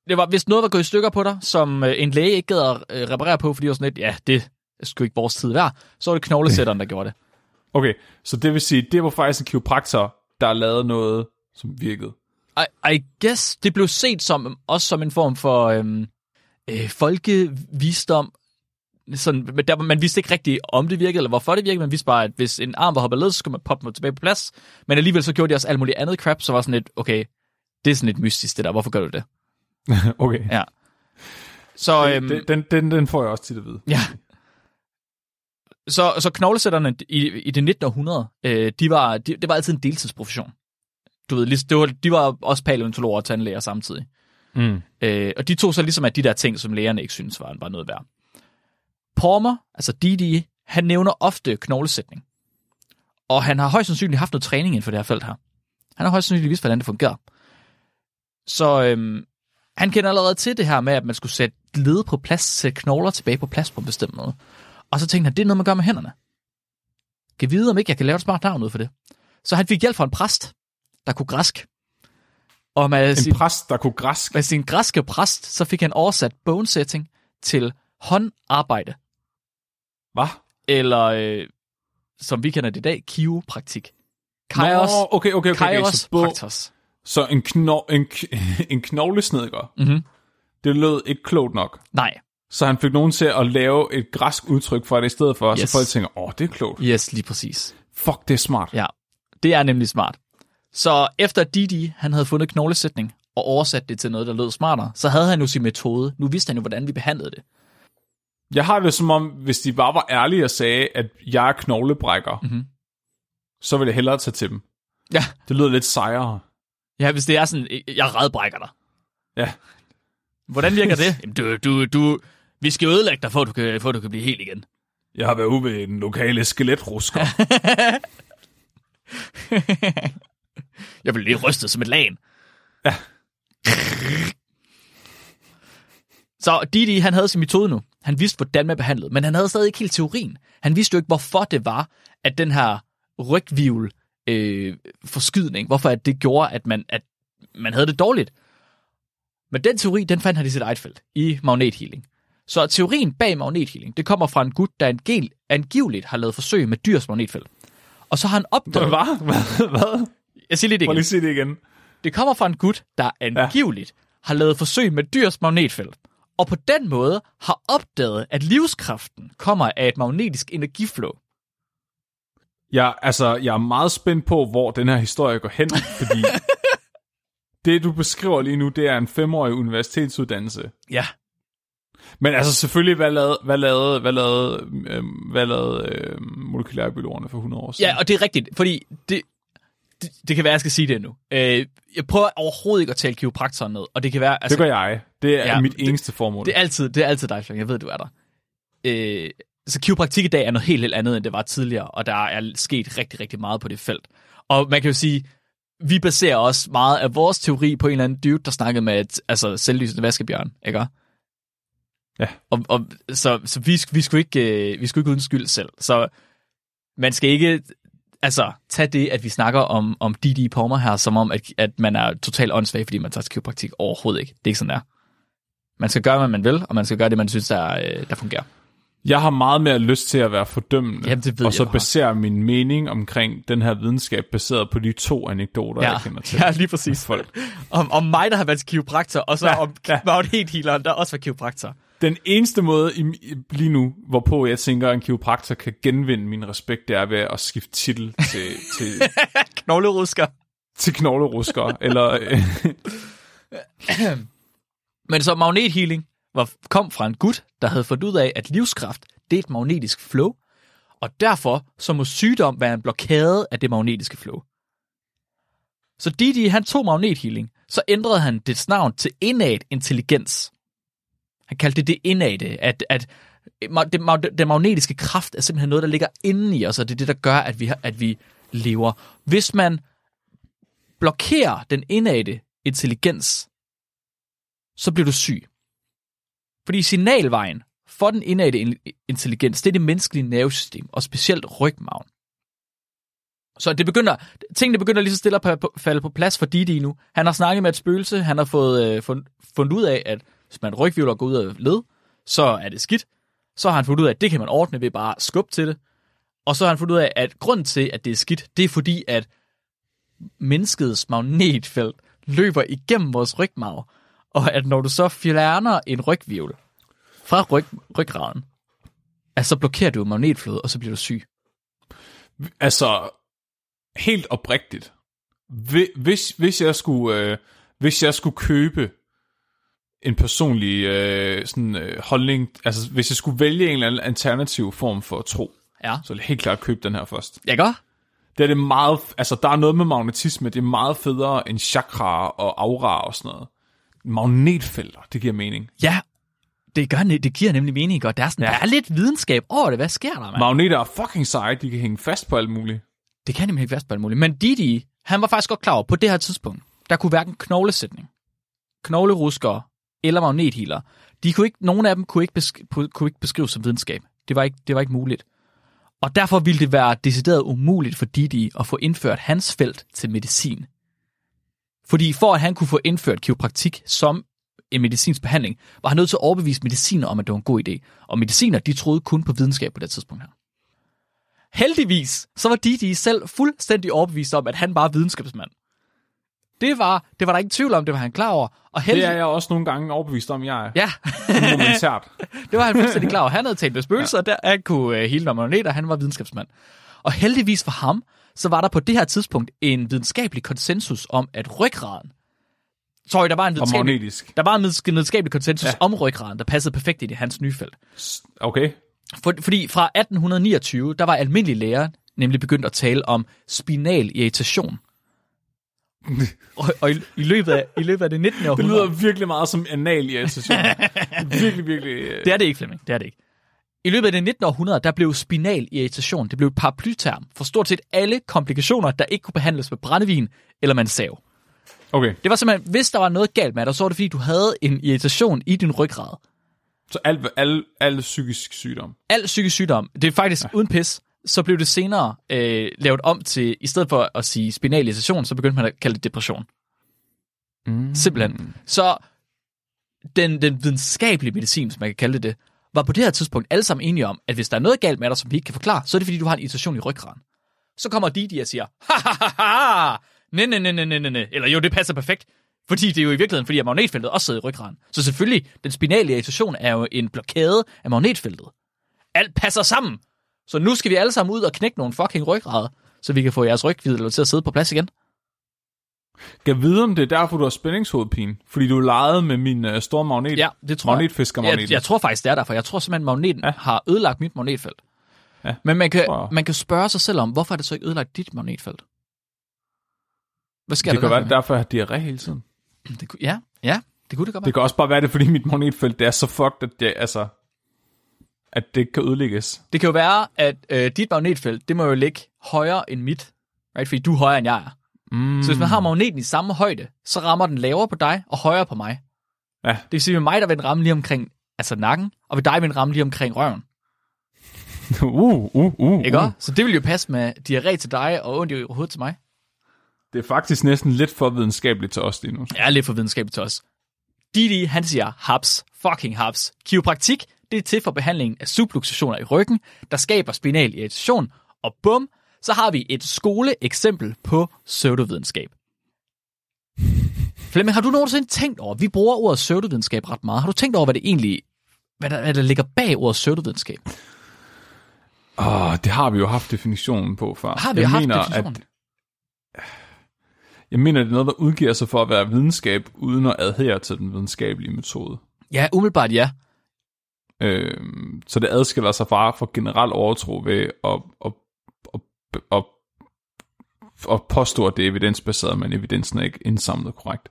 Det var, hvis noget var gået i stykker på dig, som øh, en læge ikke gad at øh, reparere på, fordi det var sådan lidt, ja, det skulle ikke vores tid værd, så var det knoglesætteren, der gjorde det. Okay, så det vil sige, det var faktisk en kiropraktor, der lavede noget, som virkede. I, I guess, det blev set som, også som en form for øhm, øh, folkevisdom. Sådan, der, man vidste ikke rigtigt, om det virkede, eller hvorfor det virkede. Man vidste bare, at hvis en arm var hoppet led, så skulle man poppe den tilbage på plads. Men alligevel så gjorde de også alt muligt andet crap, så var sådan lidt, okay, det er sådan lidt mystisk det der, hvorfor gør du det? okay. Ja. Så, øhm, Den, den, den, den får jeg også tit at vide. Ja. Så, så knoglesætterne i, i det 19. århundrede, øh, de var, de, det var altid en deltidsprofession. Du ved, det var, de var også paleontologer og tandlæger samtidig. Mm. Øh, og de tog så ligesom af de der ting, som lægerne ikke synes var, var noget værd. Pormer, altså Didi, han nævner ofte knoglesætning. Og han har højst sandsynligt haft noget træning inden for det her felt her. Han har højst sandsynligt vidst, hvordan det fungerer. Så øhm, han kender allerede til det her med, at man skulle sætte led på plads, sætte knogler tilbage på plads på en bestemt måde. Og så tænkte han, det er noget, man gør med hænderne. Kan vide, om ikke jeg kan lave et smart navn ud for det. Så han fik hjælp fra en præst, der kunne græsk. Og med, En sin, præst, der kunne græsk. med sin græske præst, så fik han oversat bone setting til håndarbejde. Hvad? Eller, øh, som vi kender det i dag, kiropraktik. Kairos, Nå, okay, okay, okay. okay. Kairos Så, bo- praktos. så en, kno, en, en knoglesnedker, Mhm. det lød ikke klogt nok. Nej, Så han fik nogen til at lave et græsk udtryk for det i stedet for. Yes. så folk tænker, åh, det er klogt. yes, lige præcis. Fuck, det er smart. Ja, det er nemlig smart. Så efter Didi, han havde fundet knoglesætning og oversat det til noget, der lød smartere, så havde han jo sin metode. Nu vidste han jo, hvordan vi behandlede det. Jeg har det som om, hvis de bare var ærlige og sagde, at jeg er knoglebrækker, Mhm. så ville jeg hellere tage til dem. Ja, Det lyder lidt sejere. ja hvis det er sådan, jeg redbrækker dig. Ja. Hvordan virker det? Jamen, du, du, du, vi skal ødelægge dig, for at du kan, for at du kan blive helt igen. Jeg har været ude ved den lokale skeletrusker. Jeg vil lige ryste som et lagen. Ja. Så Didi, han havde sin metode nu. Han vidste, hvordan man behandlede, men han havde stadig ikke helt teorien. Han vidste jo ikke, hvorfor det var, at den her rygvivl øh, forskydning, hvorfor at det gjorde, at man, at man havde det dårligt. Men den teori, den fandt han i sit eget felt, i magnethealing. Så teorien bag magnethealing, det kommer fra en gut, der angel, angiveligt har lavet forsøg med dyrs magnetfelt. Og så har han opdaget... Hvad? Hvad? Jeg siger lige det Prøv igen. lige at sige det igen. Det kommer fra en gut, der angiveligt ja. har lavet forsøg med dyrs magnetfelt, og på den måde har opdaget, at livskraften kommer af et magnetisk energiflow. Jeg, altså, jeg er meget spændt på, hvor den her historie går hen, fordi det, du beskriver lige nu, det er en femårig universitetsuddannelse. Ja. Men altså selvfølgelig, hvad lavede, hvad lavede, hvad lavede, øh, hvad lavede øh, molekylærbiologerne for 100 år siden? Ja, og det er rigtigt, fordi det, det, det kan være, jeg skal sige det nu. Øh, jeg prøver overhovedet ikke at tale kiropraktoren ned, og det kan være... Altså, det gør jeg. Det er Ja, mit det- eneste formål. Det er altid, det er altid dig, Flemming. Jeg ved, du er der. Øh, så kiropraktik i dag er noget helt, helt andet, end det var tidligere, og der er sket rigtig, rigtig meget på det felt. Og man kan jo sige, vi baserer også meget af vores teori på en eller anden dude, der snakkede med et, altså, selvlysende vaskebjørn, ikke? Ja. Og, og, så så vi, vi, skulle ikke, øh, vi skulle ikke uden skyld selv. Så man skal ikke altså, tage det, at vi snakker om, om Didi Palmer her, som om, at, at man er totalt åndssvag, fordi man tager til kiropraktik. Overhovedet ikke. Det er ikke sådan, der. Man skal gøre, hvad man vil, og man skal gøre det, man synes, der, øh, der fungerer. Jeg har meget mere lyst til at være fordømmende, Jamen, det ved og så jeg, basere min mening omkring den her videnskab baseret på de to anekdoter, jeg kender til. ja, lige præcis. Folk. Om, om mig, der har været kiropraktor, og så ja, Ja, om ja. magnethealeren, der også var kiropraktor. Den eneste måde i, lige nu, hvorpå jeg tænker, at en kiropraktor kan genvinde min respekt, det er ved at skifte titel til, til, Knoglerusker. til knoglerusker, eller... Øh, Men så magnethealing var, kom fra en gut, der havde fundet ud af, at livskraft, det er et magnetisk flow, og derfor så må sygdom være en blokade af det magnetiske flow. Så Didi, han tog magnethealing, så ændrede han dets navn til innat intelligens. Han kaldte det det indate, at, at det, den magnetiske kraft er simpelthen noget, der ligger inde i os, og det er det, der gør, at vi, har- at vi lever. Hvis man blokerer den indate intelligens, så bliver du syg. Fordi signalvejen for den indate intelligens, det er det menneskelige nervesystem, og specielt rygmarven. Så det begynder, tingene begynder lige så stille at falde på plads for Didi nu. Han har snakket med et spøgelse, han har fået øh, fund, fundet ud af, at hvis man rygvivler går ud af led, så er det skidt. Så har han fundet ud af, at det kan man ordne ved bare at skubbe til det. Og så har han fundet ud af, at grunden til, at det er skidt, det er fordi, at menneskets magnetfelt løber igennem vores rygmarv, og at når du så fjerner en rygvirvel fra ryg, ryggraden, at så blokerer du magnetflødet, og så bliver du syg. altså, helt oprigtigt. Hvis, hvis, jeg skulle, øh, hvis jeg skulle købe en personlig øh, sådan, øh, holdning, altså hvis jeg skulle vælge en eller anden alternativ form for tro, Ja. så ville jeg helt klart købe den her først. Jeg gør. Det er det meget, altså der er noget med magnetisme, det er meget federe end chakra og aura og sådan noget. Magnetfelter, det giver mening. Ja, det, gør, det giver nemlig mening, og der er, sådan, ja. Der er lidt videnskab over det. Hvad sker der, mand? Magneter er fucking seje, de kan hænge fast på alt muligt. Det kan nemlig ikke fast på alt muligt. Men Didi, han var faktisk godt klar over, på det her tidspunkt, der kunne hverken knoglesætning, knogleruskere eller magnethiler. de kunne ikke, nogen af dem kunne ikke, besk- kunne kunne ikke beskrives som videnskab. Det var, ikke, det var ikke muligt. Og derfor ville det være decideret umuligt for Didi at få indført hans felt til medicin. Fordi for at han kunne få indført kiropraktik som en medicinsk behandling, var han nødt til at overbevise mediciner om, at det var en god idé. Og mediciner, de troede kun på videnskab på det tidspunkt her. Heldigvis, så var Didi selv fuldstændig overbevist om, at han var videnskabsmand. Det var, det var der ingen tvivl om, det var han klar over. Og Det heldig... er jeg også nogle gange overbevist om, jeg er. Ja, Momentært. det var han fuldstændig klar over. Han havde talt med spøgelser, og der han kunne uh, hele magneter, han var videnskabsmand. Og heldigvis for ham, så var der på det her tidspunkt en videnskabelig konsensus om, at ryggraden, sorry, der var en Og videnskabelig, der var en videnskabelig konsensus ja. Ja. om ryggraden, der passede perfekt ind i hans nye felt. Okay. For, fordi fra 1829, der var almindelige læger nemlig begyndt at tale om spinal irritation. og og i, i, løbet af, i løbet af det 19. Det århundrede... lyder virkelig meget som anal irritation. virkelig, virkelig. øh, Det er det ikke, Flemming. Det er det ikke. I løbet af det 19. århundrede, der blev spinal irritation, det blev et paraplyterm for stort set alle komplikationer, der ikke kunne behandles med brændevin eller med en sav. Okay, Det var simpelthen, hvis der var noget galt med dig, så var det fordi, du havde en irritation i din ryggrad. så al, al, al psykisk sygdom. Al psykisk sygdom, det er faktisk ja. uden pis, så blev det senere øh, lavet om til, i stedet for at sige spinal irritation, så begyndte man at kalde det depression. Mm. Simpelthen. Så den, den videnskabelige medicin, som man kan kalde det, var på det her tidspunkt alle sammen enige om, at hvis der er noget galt med dig, som vi ikke kan forklare, så er det fordi, du har en irritation i ryggraden. Så kommer Didi og siger, ha ha ha ha, nej, nej, nej, nej, nej, nej, eller jo, det passer perfekt, fordi det er jo i virkeligheden, fordi at magnetfeltet også sidder i ryggraden. Så selvfølgelig, den spinale irritation er jo en blokade af magnetfeltet. Alt passer sammen. Så nu skal vi alle sammen ud og knække nogle fucking ryggrader, så vi kan få jeres rygvidel til at sidde på plads igen. Kan vide, om det er derfor, du har spændingshovedpine? Fordi du legede med min uh, store magnet. Ja, det tror jeg. Jeg, jeg tror faktisk, det er derfor. Jeg tror simpelthen, magneten ja. Har ødelagt mit magnetfelt. Ja, Men man kan, jeg. man kan spørge sig selv om, hvorfor er det så ikke ødelagt dit magnetfelt? Hvad sker det kan der være, det er derfor, jeg har diarré hele tiden. Det, ja, ja, det kunne det godt være. Det kan også bare være det, fordi mit magnetfelt det er så fucked, at det, altså, at det kan ødelægges. Det kan jo være, at øh, dit magnetfelt, det må jo ligge højere end mit. Right? Fordi du er højere end jeg er. Mm. Så hvis man har magneten i samme højde, så rammer den lavere på dig og højere på mig. Ja. Det vil sige, at med mig, der vil den ramme lige omkring altså nakken, og ved dig vil den ramme lige omkring røven. uh, uh, uh, Ikke uh. Så det vil jo passe med diarré til dig og ondt i hovedet til mig. Det er faktisk næsten lidt for videnskabeligt til os lige nu. Er lidt for videnskabeligt til os. Didi, han siger, haps, fucking haps. Kiropraktik, det er til for behandling af subluxationer i ryggen, der skaber spinal irritation, og bum, så har vi et skoleeksempel på pseudovidenskab. Flemming, har du nogensinde tænkt over, vi bruger ordet pseudovidenskab ret meget, har du tænkt over, hvad det egentlig, hvad der, hvad der ligger bag ordet pseudovidenskab? Åh, det har vi jo haft definitionen på før. Har vi jeg haft mener, definitionen? At, jeg mener, det er noget, der udgiver sig for at være videnskab, uden at adhere til den videnskabelige metode. Ja, umiddelbart ja. Øhm, så det adskiller sig fra for generel overtro ved at, at, at, at, at påstå, at det er evidensbaseret, men evidensen er ikke indsamlet korrekt.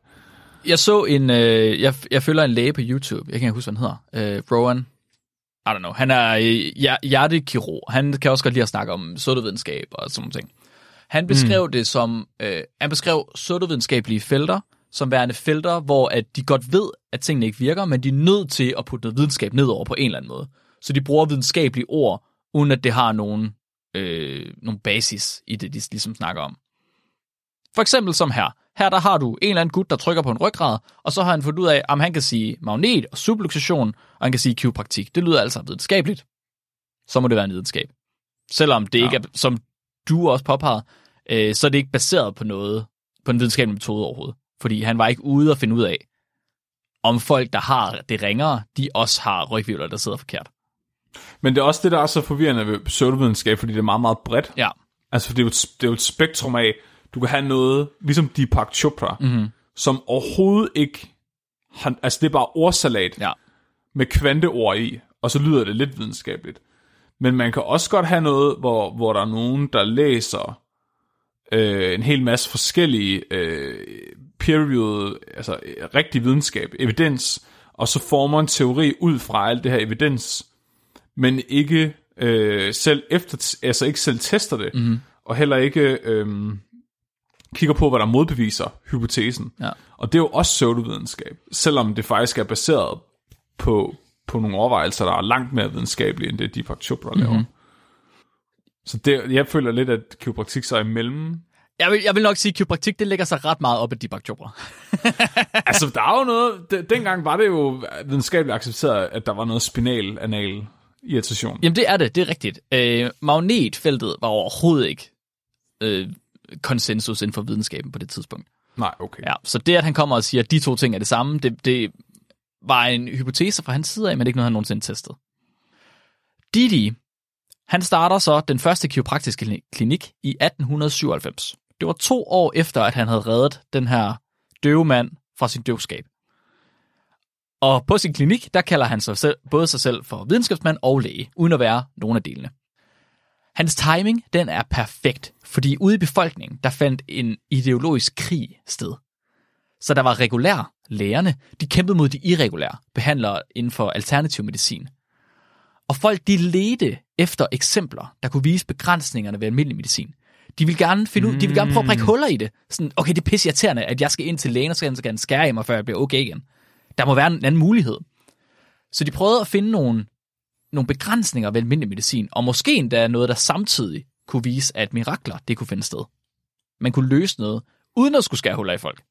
Jeg så en, øh, jeg, jeg følger en læge på YouTube, jeg kan ikke huske, hvad han hedder, øh, Rowan, I don't know, han er øh, hjer- hjertekirurg, han kan også godt lide at snakke om soddevidenskab og sådan nogle ting. Han beskrev mm. det som, øh, han beskrev soddevidenskabelige felter, som værende felter, hvor at de godt ved, at tingene ikke virker, men de er nødt til at putte noget videnskab ned over på en eller anden måde. Så de bruger videnskabelige ord, uden at det har nogen, øh, nogen basis i det, de ligesom snakker om. For eksempel som her. Her der har du en eller anden gut, der trykker på en ryggrad, og så har han fundet ud af, om han kan sige magnet og subluxation, og han kan sige kiropraktik. Det lyder altså videnskabeligt. Så må det være en videnskab. Selvom det ja. ikke er, som du også påpegede, øh, så er det ikke baseret på noget, på en videnskabelig metode overhovedet. Fordi han var ikke ude at finde ud af, om folk, der har det ringere, de også har rygvivler, der sidder forkert. Men det er også det, der er så forvirrende ved pseudovidenskab, fordi det er meget, meget bredt. Ja, Altså, det er jo et, det er jo et spektrum af, du kan have noget, ligesom Deepak Chopra, mm-hmm. som overhovedet ikke, har, altså det er bare ordsalat ja. med kvanteord i, og så lyder det lidt videnskabeligt. Men man kan også godt have noget, hvor, hvor der er nogen, der læser øh, en hel masse forskellige øh, peer-reviewed, altså rigtig videnskab, evidens, og så former en teori ud fra alt det her evidens, men ikke øh, selv efter, altså ikke selv tester det, mm-hmm. og heller ikke øh, kigger på, hvad der modbeviser hypotesen. Ja. Og det er jo også pseudovidenskab, selvom det faktisk er baseret på, på nogle overvejelser, der er langt mere videnskabelige, end det Deepak Chopra laver. Mm-hmm. Så det, jeg føler lidt, at kiropraktik så er imellem. Jeg vil, jeg vil nok sige, at kiropraktik, det lægger sig ret meget op ad Deepak Chopra. altså, der er jo noget... Dengang var det jo videnskabeligt accepteret, at der var noget spinal anal irritation. Jamen det er det, det er rigtigt. Øh, magnetfeltet var overhovedet ikke øh, konsensus inden for videnskaben på det tidspunkt. Nej, okay. Ja, så det, at han kommer og siger, at de to ting er det samme, det, det var en hypotese fra hans side af, men det er ikke noget, han nogensinde testet. Didi, han starter så den første kiropraktiske klinik i 1897. Det var to år efter, at han havde reddet den her døve mand fra sin døvskab. Og på sin klinik, der kalder han sig selv, både sig selv for videnskabsmand og læge, uden at være nogen af delene. Hans timing, den er perfekt, fordi ude i befolkningen, der fandt en ideologisk krig sted. Så der var regulær lægerne, de kæmpede mod de irregulære behandlere inden for alternativ medicin. Og folk, de ledte efter eksempler, der kunne vise begrænsningerne ved almindelig medicin. De vil gerne finde ud, de vil gerne prøve at prikke huller i det. Sådan, okay, det er pisse irriterende, at jeg skal ind til lægen, og så skal han skære i mig, før jeg bliver okay igen. Der må være en anden mulighed. Så de prøvede at finde nogle, nogle begrænsninger ved almindelig medicin, og måske endda noget, der samtidig kunne vise, at mirakler, det kunne finde sted. Man kunne løse noget, uden at skulle skære huller i folk.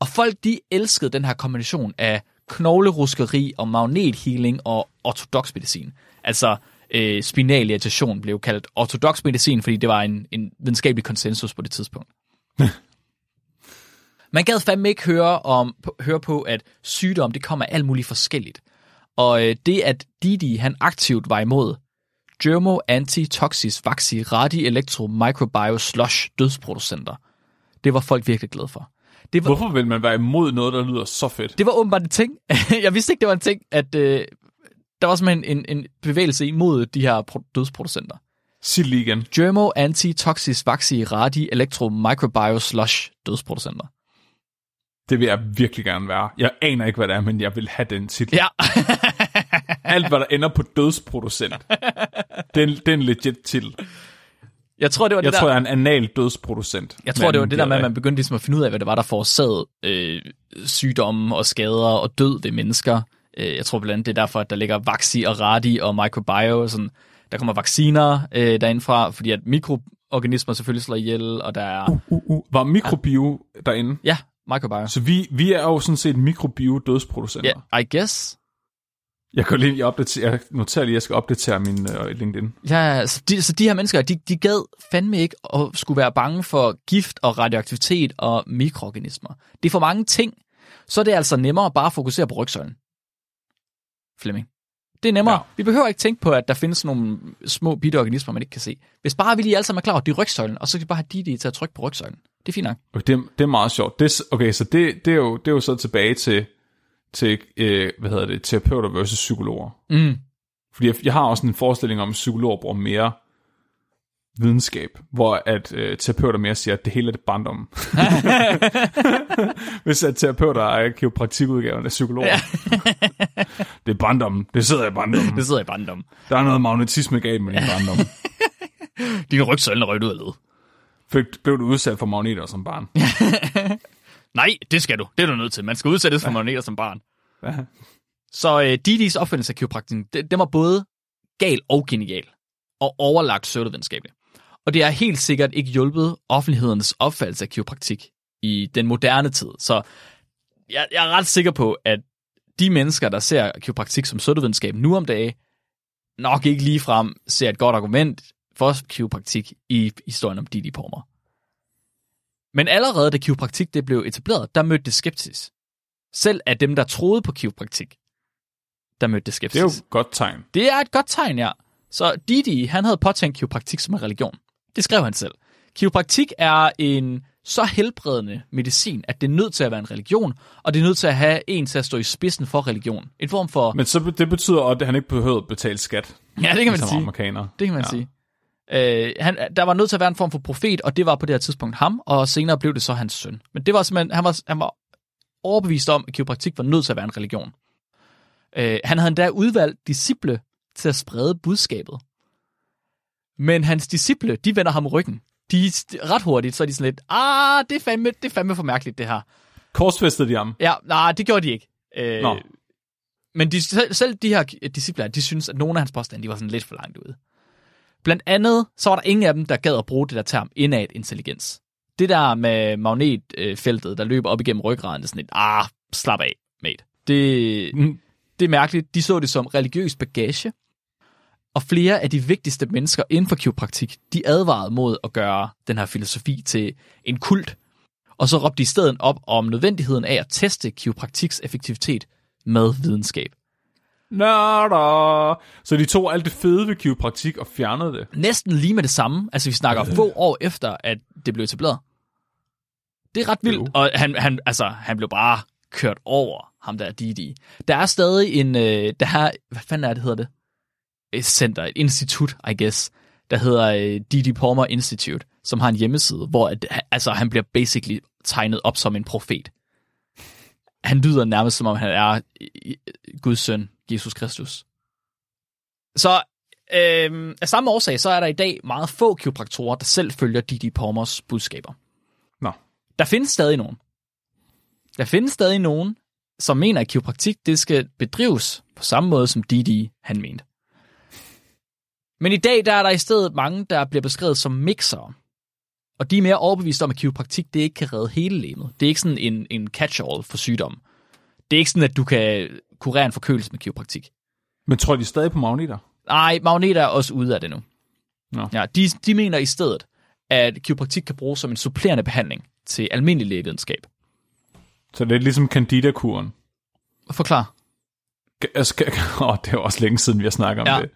Og folk, de elskede den her kombination af knogleruskeri og magnethealing og ortodox medicin. Altså øh, spinal irritation blev kaldt ortodox medicin, fordi det var en, en videnskabelig konsensus på det tidspunkt. Man gad fandme ikke høre, om, høre på, at sygdom det kommer alt muligt forskelligt. Og øh, det, at Didi han aktivt var imod Germo Antitoxis Vaxi Radi Electro Microbio Slush dødsproducenter, Det var folk virkelig glade for. Det var, Hvorfor vil man være imod noget, der lyder så fedt? det var åbenbart en ting. jeg vidste ikke, det var en ting, at øh, der var simpelthen en, en bevægelse imod de her pro- dødsproducenter. Sig lige igen. Germo Antitoxis Vaxi Radi Electro Microbio Slush dødsproducenter. Det vil jeg virkelig gerne være. Jeg aner ikke, hvad det er, men jeg vil have den titel. Ja. Alt, hvad der ender på dødsproducent. Det er en, det er en legit titel. jeg tror, det var Jeg det tror, der... jeg er en anal dødsproducent. Jeg tror, det var det der med, at man... man begyndte ligesom at finde ud af, hvad det var, der forårsagede øh, sygdomme og skader og død ved mennesker. Øh, jeg tror blandt andet, det er derfor, at der ligger Vaxi og Radi og Microbio. Og sådan. Der kommer vacciner øh, derindfra, fordi at mikroorganismer selvfølgelig slår ihjel, og der er... Uh, uh, uh. Var mikrobio derinde? Ja, Microbio. Så vi, vi er jo sådan set mikrobio-dødsproducenter. Ja, I guess. Jeg kan lige opdatere, jeg noterer lige, at jeg skal opdatere min uh, LinkedIn. Ja, så de, så de her mennesker, de, de gad fandme ikke at skulle være bange for gift og radioaktivitet og mikroorganismer. Det er for mange ting. Så er det altså nemmere bare at fokusere på rygsøjlen. Flemming. Det er nemmere. Ja. Vi behøver ikke tænke på, at der findes nogle små bitte organismer, man ikke kan se. Hvis bare vi lige alle sammen er klar over, det er rygsøjlen, og så kan vi bare have de til at trykke på rygsøjlen. Det er fint nok. Okay, det, det er meget sjovt. Det, okay, så det, det, er jo, det er jo så tilbage til, til øh, hvad hedder det, terapeuter versus psykologer. Mm. Fordi jeg, jeg har også en forestilling om, at psykologer bruger mere videnskab, hvor at øh, terapeuter mere siger, at det hele er det barndom. Hvis at terapeuter er kiropraktikudgaven af psykologer. Det er barndommen. Det sidder i barndommen. Det sidder i barndom. Der er noget magnetisme galt med din barndom. Din rygsøjlen er rødt ud af led. Fik, blev du udsat for magneter som barn? Nej, det skal du. Det er du nødt til. Man skal udsættes for magneter som barn. Ja. Så øh, Didis opfindelse af kiropraktik, det, det var både gal og genial, og overlagt pseudovidenskabelig. Og det har helt sikkert ikke hjulpet offentlighedens opfattelse af kiropraktik i den moderne tid. Så jeg, jeg er ret sikker på, at de mennesker, der ser kiropraktik som pseudovidenskab nu om dagen, nok ikke ligefrem ser et godt argument for kiropraktik i historien om Didi Pormer. Men allerede da kiropraktik det blev etableret, der mødte det skepsis. Selv af dem, der troede på kiropraktik, der mødte det Det skepsis. er jo et godt tegn. Det er et godt tegn, ja. Så Didi, han havde påtænkt kiropraktik som en religion. Det skrev han selv. Kiropraktik er en så helbredende medicin, at det er nødt til at være en religion, og det er nødt til at have en til at stå i spidsen for religion. En form for... Men så det betyder også, at han ikke behøver at betale skat, ja, det kan man som sige. amerikaner. Det kan man ja. sige. Øh, han, der var nødt til at være en form for profet, og det var på det her tidspunkt ham, og senere blev det så hans søn. Men det var simpelthen, han var, han var overbevist om, at kiropraktik var nødt til at være en religion. Øh, han havde endda udvalgt disciple til at sprede budskabet. Men hans disciple, de vender ham ryggen. De ret hurtigt, så er de sådan lidt, ah, det er fandme, det er fandme for mærkeligt, det her. Korsfæstede de ham? Ja, nej, det gjorde de ikke. Øh, Nå. Men de, selv, selv de her discipler, de synes, at nogle af hans påstande, de var sådan lidt for langt ude. Blandt andet, så var der ingen af dem, der gad at bruge det der term indad intelligens. Det der med magnetfeltet, der løber op igennem ryggraden, det er sådan lidt, ah, slap af, mate. Det, Mm. det er mærkeligt. De så det som religiøs bagage. Og flere af de vigtigste mennesker inden for kiropraktik, de advarede mod at gøre den her filosofi til en kult. Og så råbte de i stedet op om nødvendigheden af at teste kiropraktiks effektivitet med videnskab. Nørder! Så de tog alt det fede ved kiropraktik og fjernede det. Næsten lige med det samme. Altså vi snakker få år efter, at det blev etableret. Det er ret vildt. Jo. Og han, han, altså, han blev bare kørt over ham der Didi. Der er stadig en, øh, der er, hvad fanden er det, hedder det? Et center, et institut, I guess, der hedder øh, Didi Palmer Institute, som har en hjemmeside, hvor at, altså, han bliver basically tegnet op som en profet. Han lyder nærmest som om han er øh, Guds søn, Jesus Kristus. Så øh, af samme årsag, så er der i dag meget få kiropraktorer, der selv følger Didi Palmers budskaber. Nå. Der findes stadig nogen. Der findes stadig nogen, som mener, at kiropraktik det skal bedrives på samme måde, som Didi han mente. Men i dag der er der i stedet mange, der bliver beskrevet som mixere. Og de er mere overbevist om, at kiropraktik det ikke kan redde hele lemet. Det er ikke sådan en, en catch-all for sygdom. Det er ikke sådan, at du kan kurere en forkølelse med kiropraktik. Men tror de stadig på magneter? Nej, magneter er også ude af det nu. Nå. Ja, de, de mener i stedet, at kiropraktik kan bruges som en supplerende behandling til almindelig lægevidenskab. Så det er ligesom candida-kuren. Forklar. Skal, åh, det er også længe siden, vi har snakket om Ja. det.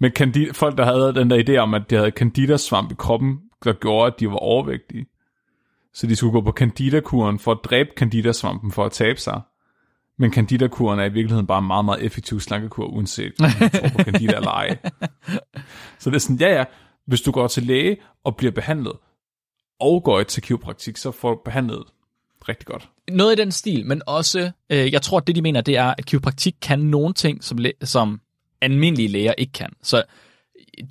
Men candida, folk, der havde den der idé om, at de havde candida-svamp i kroppen, der gjorde, at de var overvægtige. så de skulle gå på candida-kuren for at dræbe candidasvampen for at tabe sig. Men candida-kuren er i virkeligheden bare en meget, meget effektiv slankekur, uanset om du tror på candida eller ej. Så det er sådan, ja ja, hvis du går til læge og bliver behandlet, og går til kiropraktik, så får du behandlet rigtig godt. Noget i den stil, men også, øh, jeg tror, at det de mener, det er, at kiropraktik kan nogle ting, som, som almindelige læger ikke kan. Så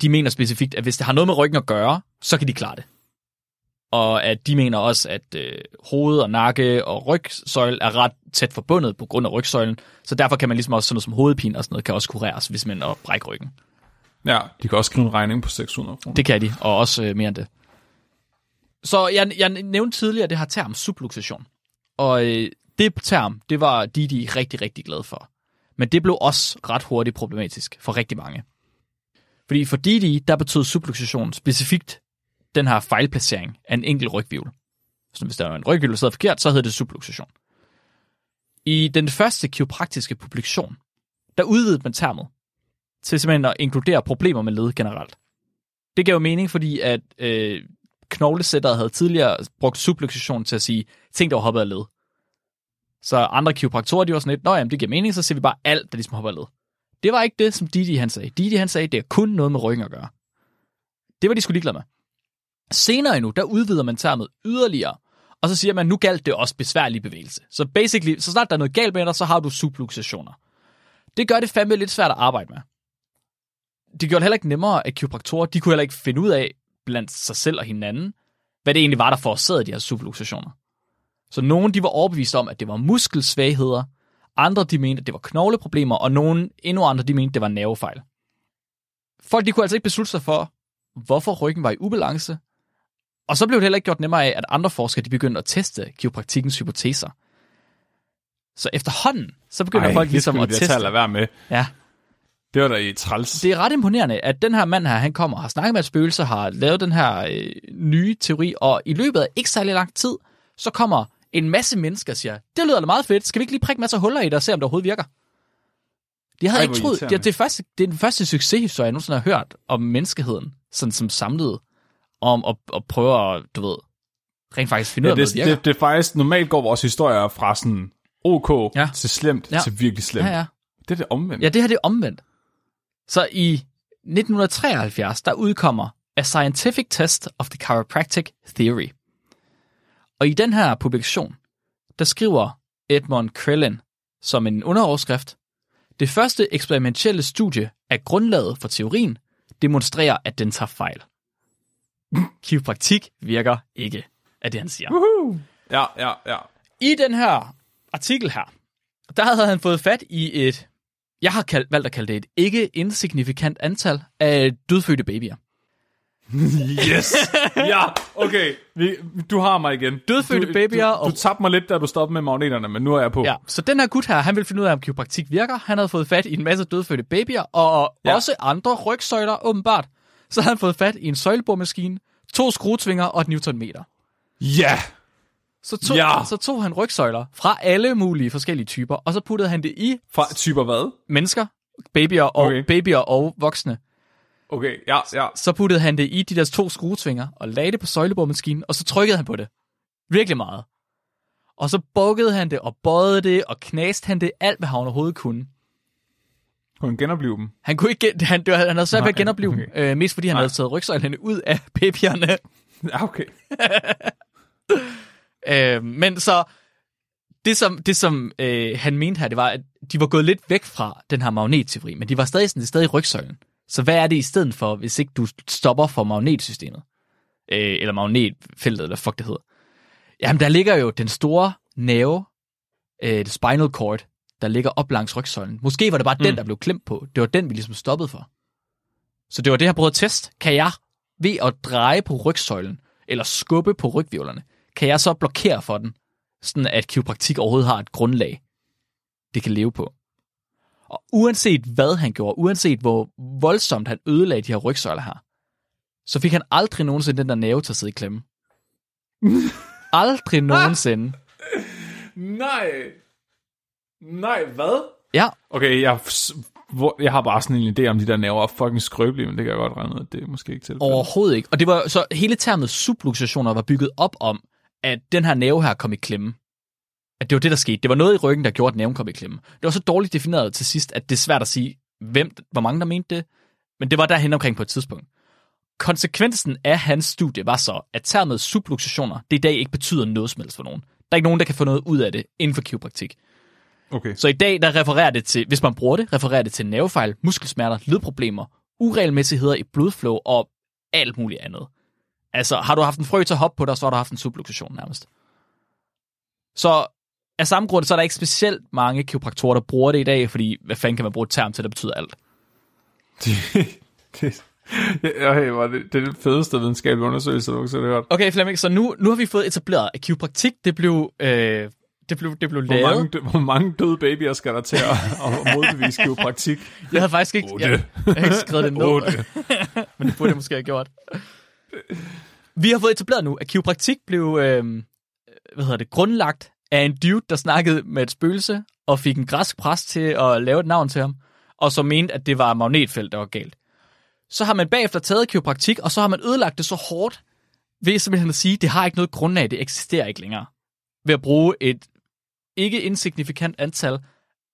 de mener specifikt, at hvis det har noget med ryggen at gøre, så kan de klare det. Og at de mener også, at øh, hoved og nakke og rygsøjle er ret tæt forbundet på grund af rygsøjlen, så derfor kan man ligesom også sådan noget som hovedpine og sådan noget, kan også kureres, hvis man er bræk ryggen. Ja, de kan også skrive en regning på 600 kroner. Det kan de, og også øh, mere end det. Så jeg, jeg nævnte tidligere det her term subluxation. Og øh, det term, det var de, de rigtig, rigtig glade for. Men det blev også ret hurtigt problematisk for rigtig mange. Fordi for Didi, der betød subluxation specifikt den her fejlplacering af en enkelt rygvivl. Så hvis der var en rygvivl, der sad forkert, så hed det subluxation. I den første kiropraktiske publikation, der udvidede man termet til simpelthen at inkludere problemer med led generelt. Det gav jo mening, fordi at øh, knoglesættere havde tidligere brugt subluxation til at sige ting, der var hoppet af led. Så andre kiropraktorer, de var sådan lidt, nå jamen, det giver mening, så ser vi bare alt, der ligesom hopper led. Det var ikke det, som Didi han sagde. Didi han sagde, det er kun noget med ryggen at gøre. Det var de skulle ligeglade med. Senere endnu, der udvider man termet yderligere, og så siger man, nu galt det også besværlig bevægelse. Så basically, så snart der er noget galt med dig, så har du subluxationer. Det gør det fandme lidt svært at arbejde med. Det gjorde det heller ikke nemmere, at kiropraktorer, de kunne heller ikke finde ud af, blandt sig selv og hinanden, hvad det egentlig var, der forårsagede de her subluxationer. Så nogen, de var overbevist om, at det var muskelsvagheder, andre, de mente, at det var knogleproblemer, og nogen, endnu andre, de mente, at det var nervefejl. Folk, de kunne altså ikke beslutte sig for, hvorfor ryggen var i ubalance, og så blev det heller ikke gjort nemmere af, at andre forskere, de begyndte at teste kiropraktikkens hypoteser. Så efterhånden, så begynder Ej, folk ligesom at teste. være med. Ja, Det var da i træls. det er ret imponerende, at den her mand her, han kommer og har snakket med et spøgelse, har lavet den her øh, nye teori, og i løbet af ikke særlig lang tid, så kommer en masse mennesker siger, det lyder da meget fedt, skal vi ikke lige prikke masser af huller i det og se, om det overhovedet virker? De havde Ej, ikke troet, det, det, er første, det er den første succeshistorie, jeg nogensinde har hørt om menneskeheden, sådan som samlet, om at, at prøve at, du ved, rent faktisk finde ud Ja, af, om det, det det, det, er faktisk, normalt går vores historier fra sådan OK Ja. til slemt ja. til virkelig slemt. ja, ja. Det er det omvendt. Ja, det her det er omvendt. Så i 1973, der udkommer A Scientific Test of the Chiropractic Theory. Og i den her publikation, der skriver Edmund Krellin som en underoverskrift, det første eksperimentelle studie af grundlaget for teorien demonstrerer, at den tager fejl. Kiropraktik virker ikke, er det han siger. Ja, ja, ja. I den her artikel her, der havde han fået fat i et, jeg har kaldt, valgt at kalde det et ikke insignifikant antal af dødfødte babyer. Yes! ja, okay. Vi, du har mig igen. Dødfødte du, babyer Du, og- du tabte mig lidt, da du stoppede med magneterne, men nu er jeg på. Ja, så den her gut her, han ville finde ud af, om kiropraktik virker. Han havde fået fat i en masse dødfødte babyer, og ja. Også andre rygsøjler, åbenbart. Så havde han fået fat i en søjleboremaskine, to skruetvinger og et newtonmeter. Ja! Så tog, Ja. så tog han rygsøjler fra alle mulige forskellige typer, og så puttede han det i Fra typer hvad? mennesker, babyer og. Okay. babyer og voksne. Okay, ja, ja. så puttede han det i de der to skruetvinger, og lagde det på søjleboremaskinen, og så trykkede han på det. Virkelig meget. Og så bukkede han det, og bøjede det, og knaste han det, alt hvad han overhovedet kunne. Kunne han genopleve dem? Han, kunne ikke, gen- han, det var, han havde svært ved at genopleve okay. okay. øh, mest fordi han Nej. havde taget rygsøjlerne ud af babyerne. Ja, okay. Øh, men så, det som, det som øh, han mente her, det var, at de var gået lidt væk fra den her magnetteori, men de var stadig, sådan, det stadig rygsøjlen. Så hvad er det i stedet for, hvis ikke du stopper for magnetsystemet? Øh, eller magnetfeltet, eller fuck det hedder. Jamen, der ligger jo den store nerve, øh, det spinal cord, der ligger op langs rygsøjlen. Måske var det bare mm. den, der blev klemt på. Det var den, vi ligesom stoppede for. Så det var det her prøvet at teste. Kan jeg ved at dreje på rygsøjlen, eller skubbe på rygvivlerne, kan jeg så blokere for den, sådan at kiropraktik overhovedet har et grundlag, det kan leve på. Og uanset hvad han gjorde, uanset hvor voldsomt han ødelagde de her rygsøjler her, så fik han aldrig nogensinde den der nerve til at sidde i klemme. aldrig nogensinde. Nej. Nej, hvad? Ja, Okay, jeg, hvor, jeg har bare sådan en idé om, de der nerver er fucking skrøbelige, men det kan jeg godt regne ud, det er måske ikke til. Overhovedet ikke. Og det var så hele termet subluxationer var bygget op om, at den her næve her kom i klemme. At det var det, der skete. Det var noget i ryggen, der gjorde, at næven kom i klemme. Det var så dårligt defineret til sidst, at det er svært at sige, hvem, hvor mange der mente det. Men det var derhen omkring på et tidspunkt. Konsekvensen af hans studie var så, at termet subluxationer, det i dag ikke betyder noget som helst for nogen. Der er ikke nogen, der kan få noget ud af det inden for kiropraktik. Okay. Så i dag, der refererer det til, hvis man bruger det, refererer det til nervefejl, muskelsmerter, ledproblemer, uregelmæssigheder i blodflow og alt muligt andet. Altså, har du haft en frø til at hoppe på dig, så har du haft en subluxation nærmest. Så af samme grund, så er der ikke specielt mange kiropraktorer, der bruger det i dag, fordi hvad fanden kan man bruge et term til, der betyder alt? det, det, hey, var det, det er det fedeste videnskabelige undersøgelse, du nogensinde har hørt. Okay, Flemming, så nu, nu har vi fået etableret, at kiropraktik, det blev, øh, det blev, det blev Hvor lavet. mange, dø- hvor mange døde babyer skal der til at, at modbevise kiropraktik? Jeg havde faktisk ikke, Otte. jeg, jeg havde ikke skrevet det ned. Men det burde jeg måske have gjort. Vi har fået etableret nu, at kiropraktik blev øh, hvad hedder det, grundlagt af en dude, der snakkede med et spøgelse, og fik en græsk præst til at lave et navn til ham, og så mente, at det var magnetfelt, der var galt. Så har man bagefter taget kiropraktik, og så har man ødelagt det så hårdt, ved simpelthen at sige, at det har ikke noget grundlag, det eksisterer ikke længere. Ved at bruge et ikke insignifikant antal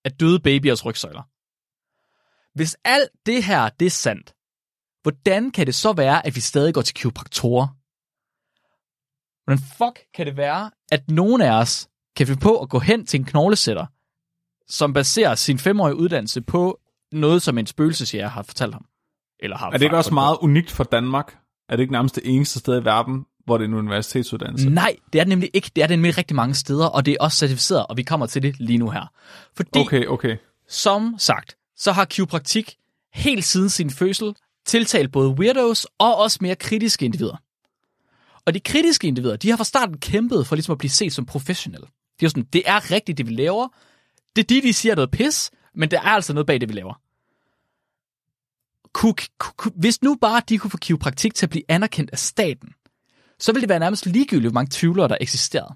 af døde babyers rygsøjler. Hvis alt det her, det er sandt, hvordan kan det så være, at vi stadig går til kiropraktorer? Hvordan fuck kan det være, at nogen af os kan finde på at gå hen til en knoglesætter, som baserer sin femårige uddannelse på noget, som en spøgelsesjæger har fortalt ham? Eller har Er det ikke også meget unikt for Danmark? Er det ikke nærmest det eneste sted i verden, hvor det er en universitetsuddannelse? Nej, det er det nemlig ikke. Det er det nemlig rigtig mange steder, og det er også certificeret, og vi kommer til det lige nu her. Fordi, Okay, okay. som sagt, så har kiropraktik helt siden sin fødsel tiltalt både weirdos og også mere kritiske individer. Og de kritiske individer, de har fra starten kæmpet for ligesom at blive set som professionelle. De er sådan, det er rigtigt, det vi laver. Det er de, de siger noget pis, men der er altså noget bag det, vi laver. Kunne, kunne, hvis nu bare de kunne få kiropraktik til at blive anerkendt af staten, så ville det være nærmest ligegyldigt, hvor mange tvivlere der eksisterede.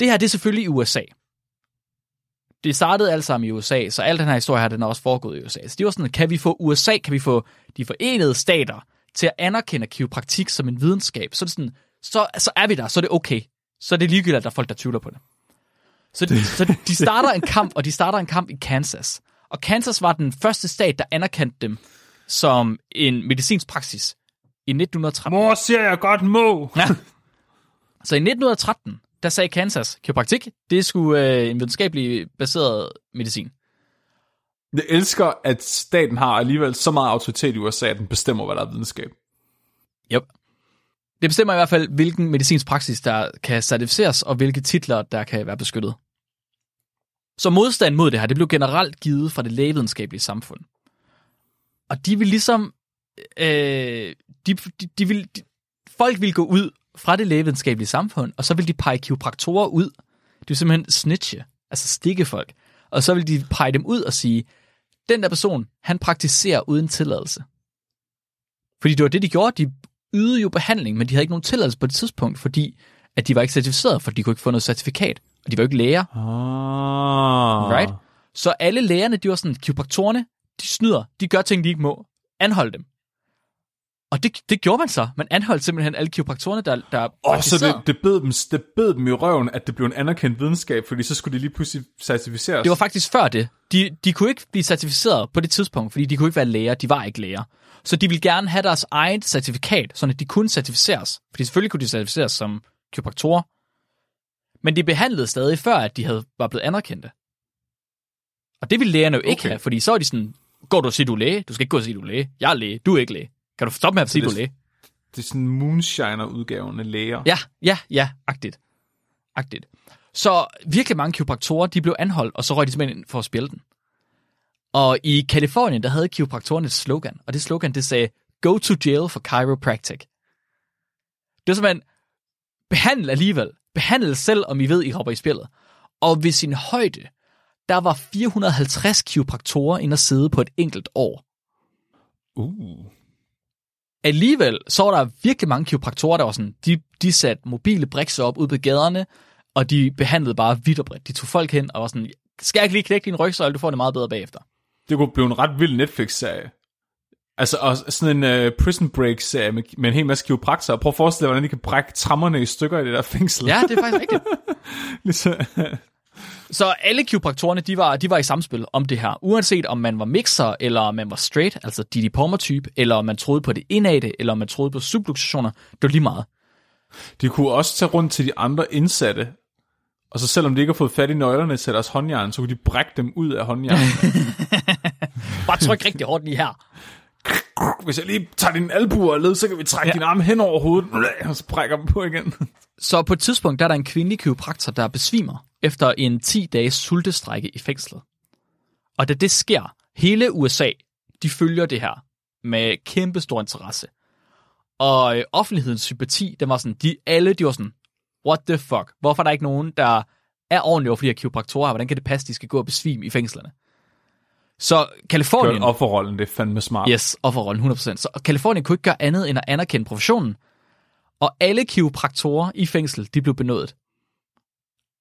Det her, det er selvfølgelig i USA. Det startede alt sammen i USA, så al den her historie her, den er også foregået i USA. Så det var sådan, kan vi få USA, kan vi få de forenede stater til at anerkende kiropraktik som en videnskab, så er, det sådan, så, så er vi der, så er det okay. Så er det ligegyldigt, at der er folk, der tvivler på det. Så, de, så de starter en kamp, og de starter en kamp i Kansas. Og Kansas var den første stat, der anerkendte dem som en medicinsk praksis i 1913. Mor siger jeg godt må. Ja. Så i 1913, der sagde Kansas, kiropraktik, det er sgu øh, en videnskabelig baseret medicin. Jeg elsker, at staten har alligevel så meget autoritet i USA, at den bestemmer, hvad der er videnskab. Yep. Det bestemmer i hvert fald, hvilken medicinsk praksis, der kan certificeres, og hvilke titler, der kan være beskyttet. Så modstand mod det her, det blev generelt givet fra det lægevidenskabelige samfund. Og de vil ligesom... Øh, de, de, de vil, de, folk vil gå ud fra det lægevidenskabelige samfund, og så vil de pege kiropraktorer ud. Det vil simpelthen snitche, altså stikke folk. Og så vil de pege dem ud og sige, den der person, han praktiserer uden tilladelse. Fordi det var det, de gjorde. De ydede jo behandling, men de havde ikke nogen tilladelse på det tidspunkt, fordi at de var ikke certificeret, for de kunne ikke få noget certifikat. Og de var jo ikke læger, Ah. right? Så alle lægerne, de var sådan, kiropraktorerne, de snyder, de gør ting, de ikke må. Anhold dem. Og det, det gjorde man så. Man anholdt simpelthen alle kiropraktorerne, der, der Og så det, det, bed dem, det bed dem i røven, at det blev en anerkendt videnskab, fordi så skulle de lige pludselig certificeres. Det var faktisk før det. De, de kunne ikke blive certificeret på det tidspunkt, fordi de kunne ikke være læger. De var ikke læger. Så de ville gerne have deres eget certifikat, så de kunne certificeres. Fordi selvfølgelig kunne de certificeres som kiropraktorer. Men de behandlede stadig før, at de havde, var blevet anerkendte. Og det ville lægerne jo ikke Okay. have, fordi så var de sådan, går du og siger, du er læge? Du skal ikke gå og sige, du er læge. Jeg er læge. Du er ikke læge. Kan du stoppe med at sige, det- du er læge? Det er sådan moonshiner-udgaven af læger. Ja, ja, ja, agtigt. Agtigt. Så virkelig mange kiropraktorer, de blev anholdt, og så røg de simpelthen ind for at spille den. Og i Kalifornien, der havde kiropraktoren et slogan, og det slogan, det sagde, go to jail for chiropractic. Det var simpelthen, behandl alligevel. Behandl selv, om I ved, I hopper i spillet. Og ved sin højde, der var 450 kiropraktorer inde at sidde på et enkelt år. Uh. Alligevel, så var der virkelig mange kiropraktorer, der var sådan, de, de satte mobile brikser op ude på gaderne, og de behandlede bare vidt og bredt. De tog folk hen og var sådan, skal jeg ikke lige knække din rygsøjle, du får det meget bedre bagefter. Det kunne blive en ret vild Netflix-serie. Altså, og sådan en uh, Prison Break-serie med, med en hel masse kiropraktorer. Prøv at forestille dig, hvordan de kan brække trammerne i stykker i det der fængsel. Ja, det er faktisk rigtigt. Ligesom, Så alle kiropraktorerne, de var, de var i samspil om det her. Uanset om man var mixer, eller om man var straight, altså Didi Palmer-type, eller om man troede på det indadte, eller om man troede på subluxationer, det var lige meget. de kunne også tage rundt til de andre indsatte, og så selvom de ikke har fået fat i nøglerne til deres håndjern, så kunne de brække dem ud af håndjernet. Bare tryk rigtig hårdt lige her. Hvis jeg lige tager din albuer og led, så kan vi trække ja. Din arm hen over hovedet, og så brækker dem på igen. Så på et tidspunkt, der er der en kvindelig kiropraktor, der besvimer efter en 10-dages sultestrække i fængslet. Og da det sker, hele USA, de følger det her med kæmpe stor interesse. Og øh, offentlighedens sympati, den var sådan, de, alle de var sådan, what the fuck, hvorfor er der ikke nogen, der er ordentlige over for de her kiropraktorer, hvordan kan det passe, de skal gå og besvime i fængslerne? Så Kalifornien... Kørt offerrollen, det er fandme smart. Yes, offerrollen 100%. Så Kalifornien kunne ikke gøre andet end at anerkende professionen, og alle kiropraktorer i fængsel, de blev benådet.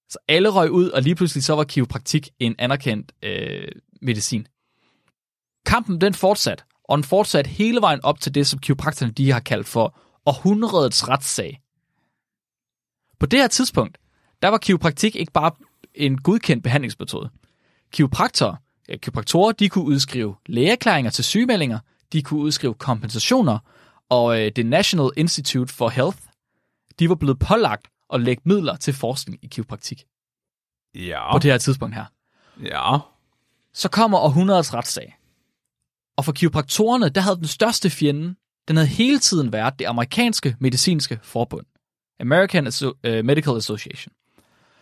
Så alle røg ud, og lige pludselig så var kiropraktik en anerkendt øh, medicin. Kampen den fortsat, og den fortsat hele vejen op til det, som kiropraktorerne de har kaldt for århundredets retssag. På det her tidspunkt, der var kiropraktik ikke bare en godkendt behandlingsmetode. Kiropraktorer, kiropraktorer, de kunne udskrive lægeerklæringer til sygemeldinger, de kunne udskrive kompensationer, og øh, det National Institute for Health, de var blevet pålagt at lægge midler til forskning i kiropraktik Ja. på det her tidspunkt her. Ja. Så kommer århundredets retssag. Og for kiropraktorerne, der havde den største fjende, den havde hele tiden været det amerikanske medicinske forbund. American Asso- uh, Medical Association.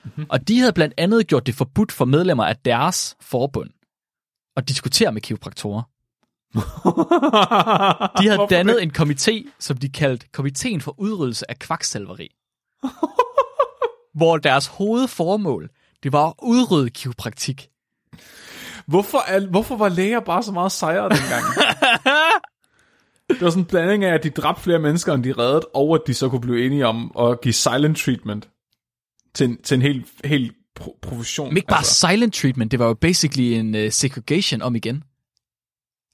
Mm-hmm. Og de havde blandt andet gjort det forbudt for medlemmer af deres forbund at diskutere med kiropraktorer. De havde Hvorfor dannet det? en komité, som de kaldte Komiteen for udryddelse af kvaksalveri. hvor deres hovedformål, det var at udrydde kiropraktik. Hvorfor, er, hvorfor var læger bare så meget sejere dengang? det var sådan en blanding af, at de dræbte flere mennesker, end de reddede, og at de så kunne blive enige om at give silent treatment til en, til en helt, helt pro- profession. Men ikke bare altså. silent treatment, det var jo basically en uh, segregation om igen.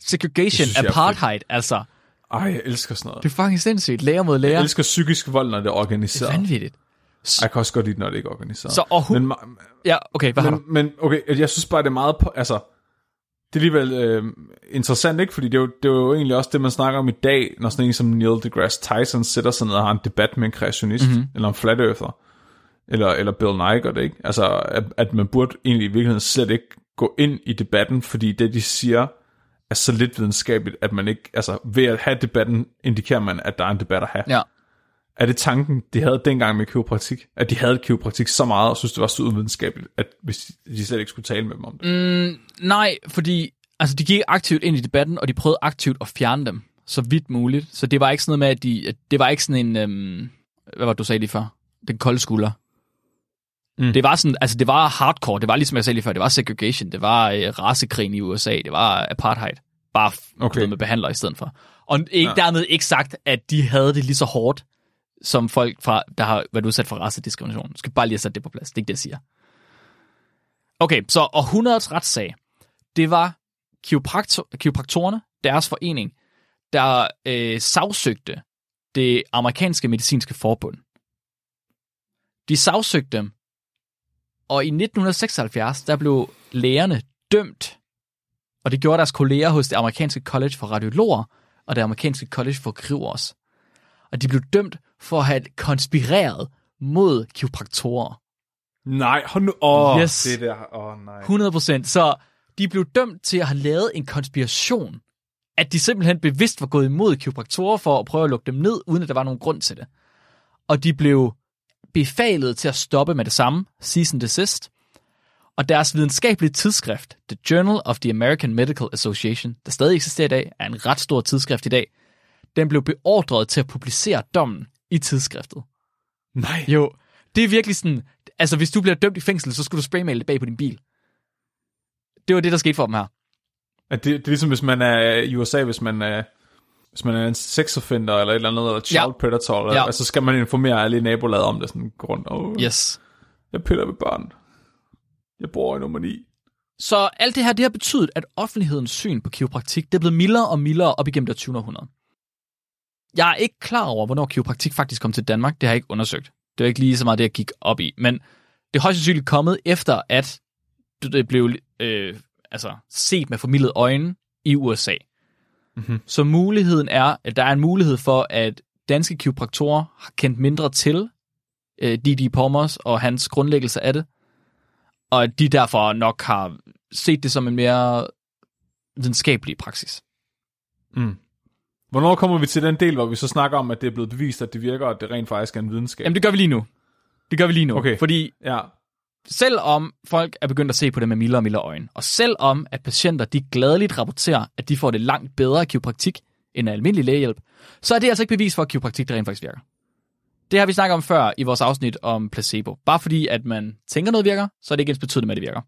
Segregation, synes jeg apartheid, altså. Ej, jeg elsker sådan noget. Det er fucking sindssygt. Læger mod Jeg læger. elsker psykisk vold, når det er Det er organiseret. vanvittigt. Jeg kan også godt lide, når det ikke er organiseret. Så og hun... men, Ja, okay, hvad har du? men, men okay, jeg synes bare, det er meget... På, altså, det er alligevel øh, interessant, ikke? Fordi det er, jo, det er jo egentlig også det, man snakker om i dag, når sådan en som Neil deGrasse Tyson sætter sig ned og har en debat med en kreationist, mm-hmm. eller en flat earther, eller, eller Bill Nye gør det, ikke? Altså, at, at man burde egentlig i virkeligheden slet ikke gå ind i debatten, fordi det, de siger, er så lidt videnskabeligt, at man ikke... Altså, ved at have debatten, indikerer man, at der er en debat at have. Ja. Er det tanken, de havde dengang med kiropraktik? At de havde kiropraktik så meget, og synes det var så uvidenskabeligt, at hvis de slet ikke skulle tale med dem om det? Mm, nej, fordi altså, de gik aktivt ind i debatten, og de prøvede aktivt at fjerne dem, så vidt muligt. Så det var ikke sådan noget med, at de... At det var ikke sådan en... Øhm, hvad var det, du sagde lige før? Den kolde skulder. Mm. Det var sådan, altså det var hardcore, det var ligesom jeg sagde lige før, det var segregation, det var øh, racekrigen i USA, det var apartheid, bare Okay. okay. med behandler i stedet for. Og ikke, ja. dermed ikke sagt, at de havde det lige så hårdt, som folk, fra, der har været udsat for racediskrimination. Jeg skal bare lige have sat det på plads, det er ikke det, jeg siger. Okay, så århundredets retssag, det var kiropraktor, kiropraktorerne, deres forening, der øh, sagsøgte det amerikanske medicinske forbund. De sagsøgte dem, og i 1976, der blev lægerne dømt, og det gjorde deres kolleger hos det amerikanske college for radiologer og det amerikanske college for kirurger. Og de blev dømt for at have konspireret mod kiropraktorer. Nej, hold nu... Åh, Yes. det der... Åh, nej. 100%. Så de blev dømt til at have lavet en konspiration. At de simpelthen bevidst var gået imod kiropraktorer for at prøve at lukke dem ned, uden at der var nogen grund til det. Og de blev befalet til at stoppe med det samme, cease and desist. Og deres videnskabelige tidsskrift, The Journal of the American Medical Association, der stadig eksisterer i dag, er en ret stor tidsskrift i dag, den blev beordret til at publicere dommen i tidsskriftet. Nej. Jo, det er virkelig sådan, altså hvis du bliver dømt i fængsel, så skulle du spraymale det bag på din bil. Det var det, der skete for dem her. At det, det er ligesom, hvis man er i USA, hvis man er, hvis man er en sexoffender eller et eller andet, eller child Ja. predator, eller, Ja. altså skal man informere alle i nabolaget om det, sådan gå rundt og, Yes. jeg piller ved børn. Jeg bor i nummer 9. Så alt det her, det har betydet, at offentlighedens syn på kiropraktik, det er blevet mildere og mildere op igennem det 20. århundrede. Jeg er ikke klar over, hvornår kiropraktik faktisk kom til Danmark. Det har jeg ikke undersøgt. Det var ikke lige så meget det, jeg gik op i. Men det er højst sandsynligt kommet efter, at det blev øh, altså, set med formidlet øjne i USA. Mhm. Så muligheden er, at der er en mulighed for, at danske kiropraktorer har kendt mindre til øh, Didi Pommers og hans grundlæggelse af det, og at de derfor nok har set det som en mere videnskabelig praksis. Mm. Hvornår kommer vi til den del, hvor vi så snakker om, at det er blevet bevist, at det virker, og at det rent faktisk er en videnskab? Jamen, det gør vi lige nu. Det gør vi lige nu. Okay. Fordi Ja. Selvom folk er begyndt at se på det med mildere og mildere øjne, og selvom at patienter de gladeligt rapporterer, at de får det langt bedre kiropraktik end af almindelig lægehjælp, så er det altså ikke bevis for, at kiropraktik det rent faktisk virker. Det har vi snakket om før i vores afsnit om placebo. Bare fordi, at man tænker noget virker, så er det ikke ens betydende med, at det virker.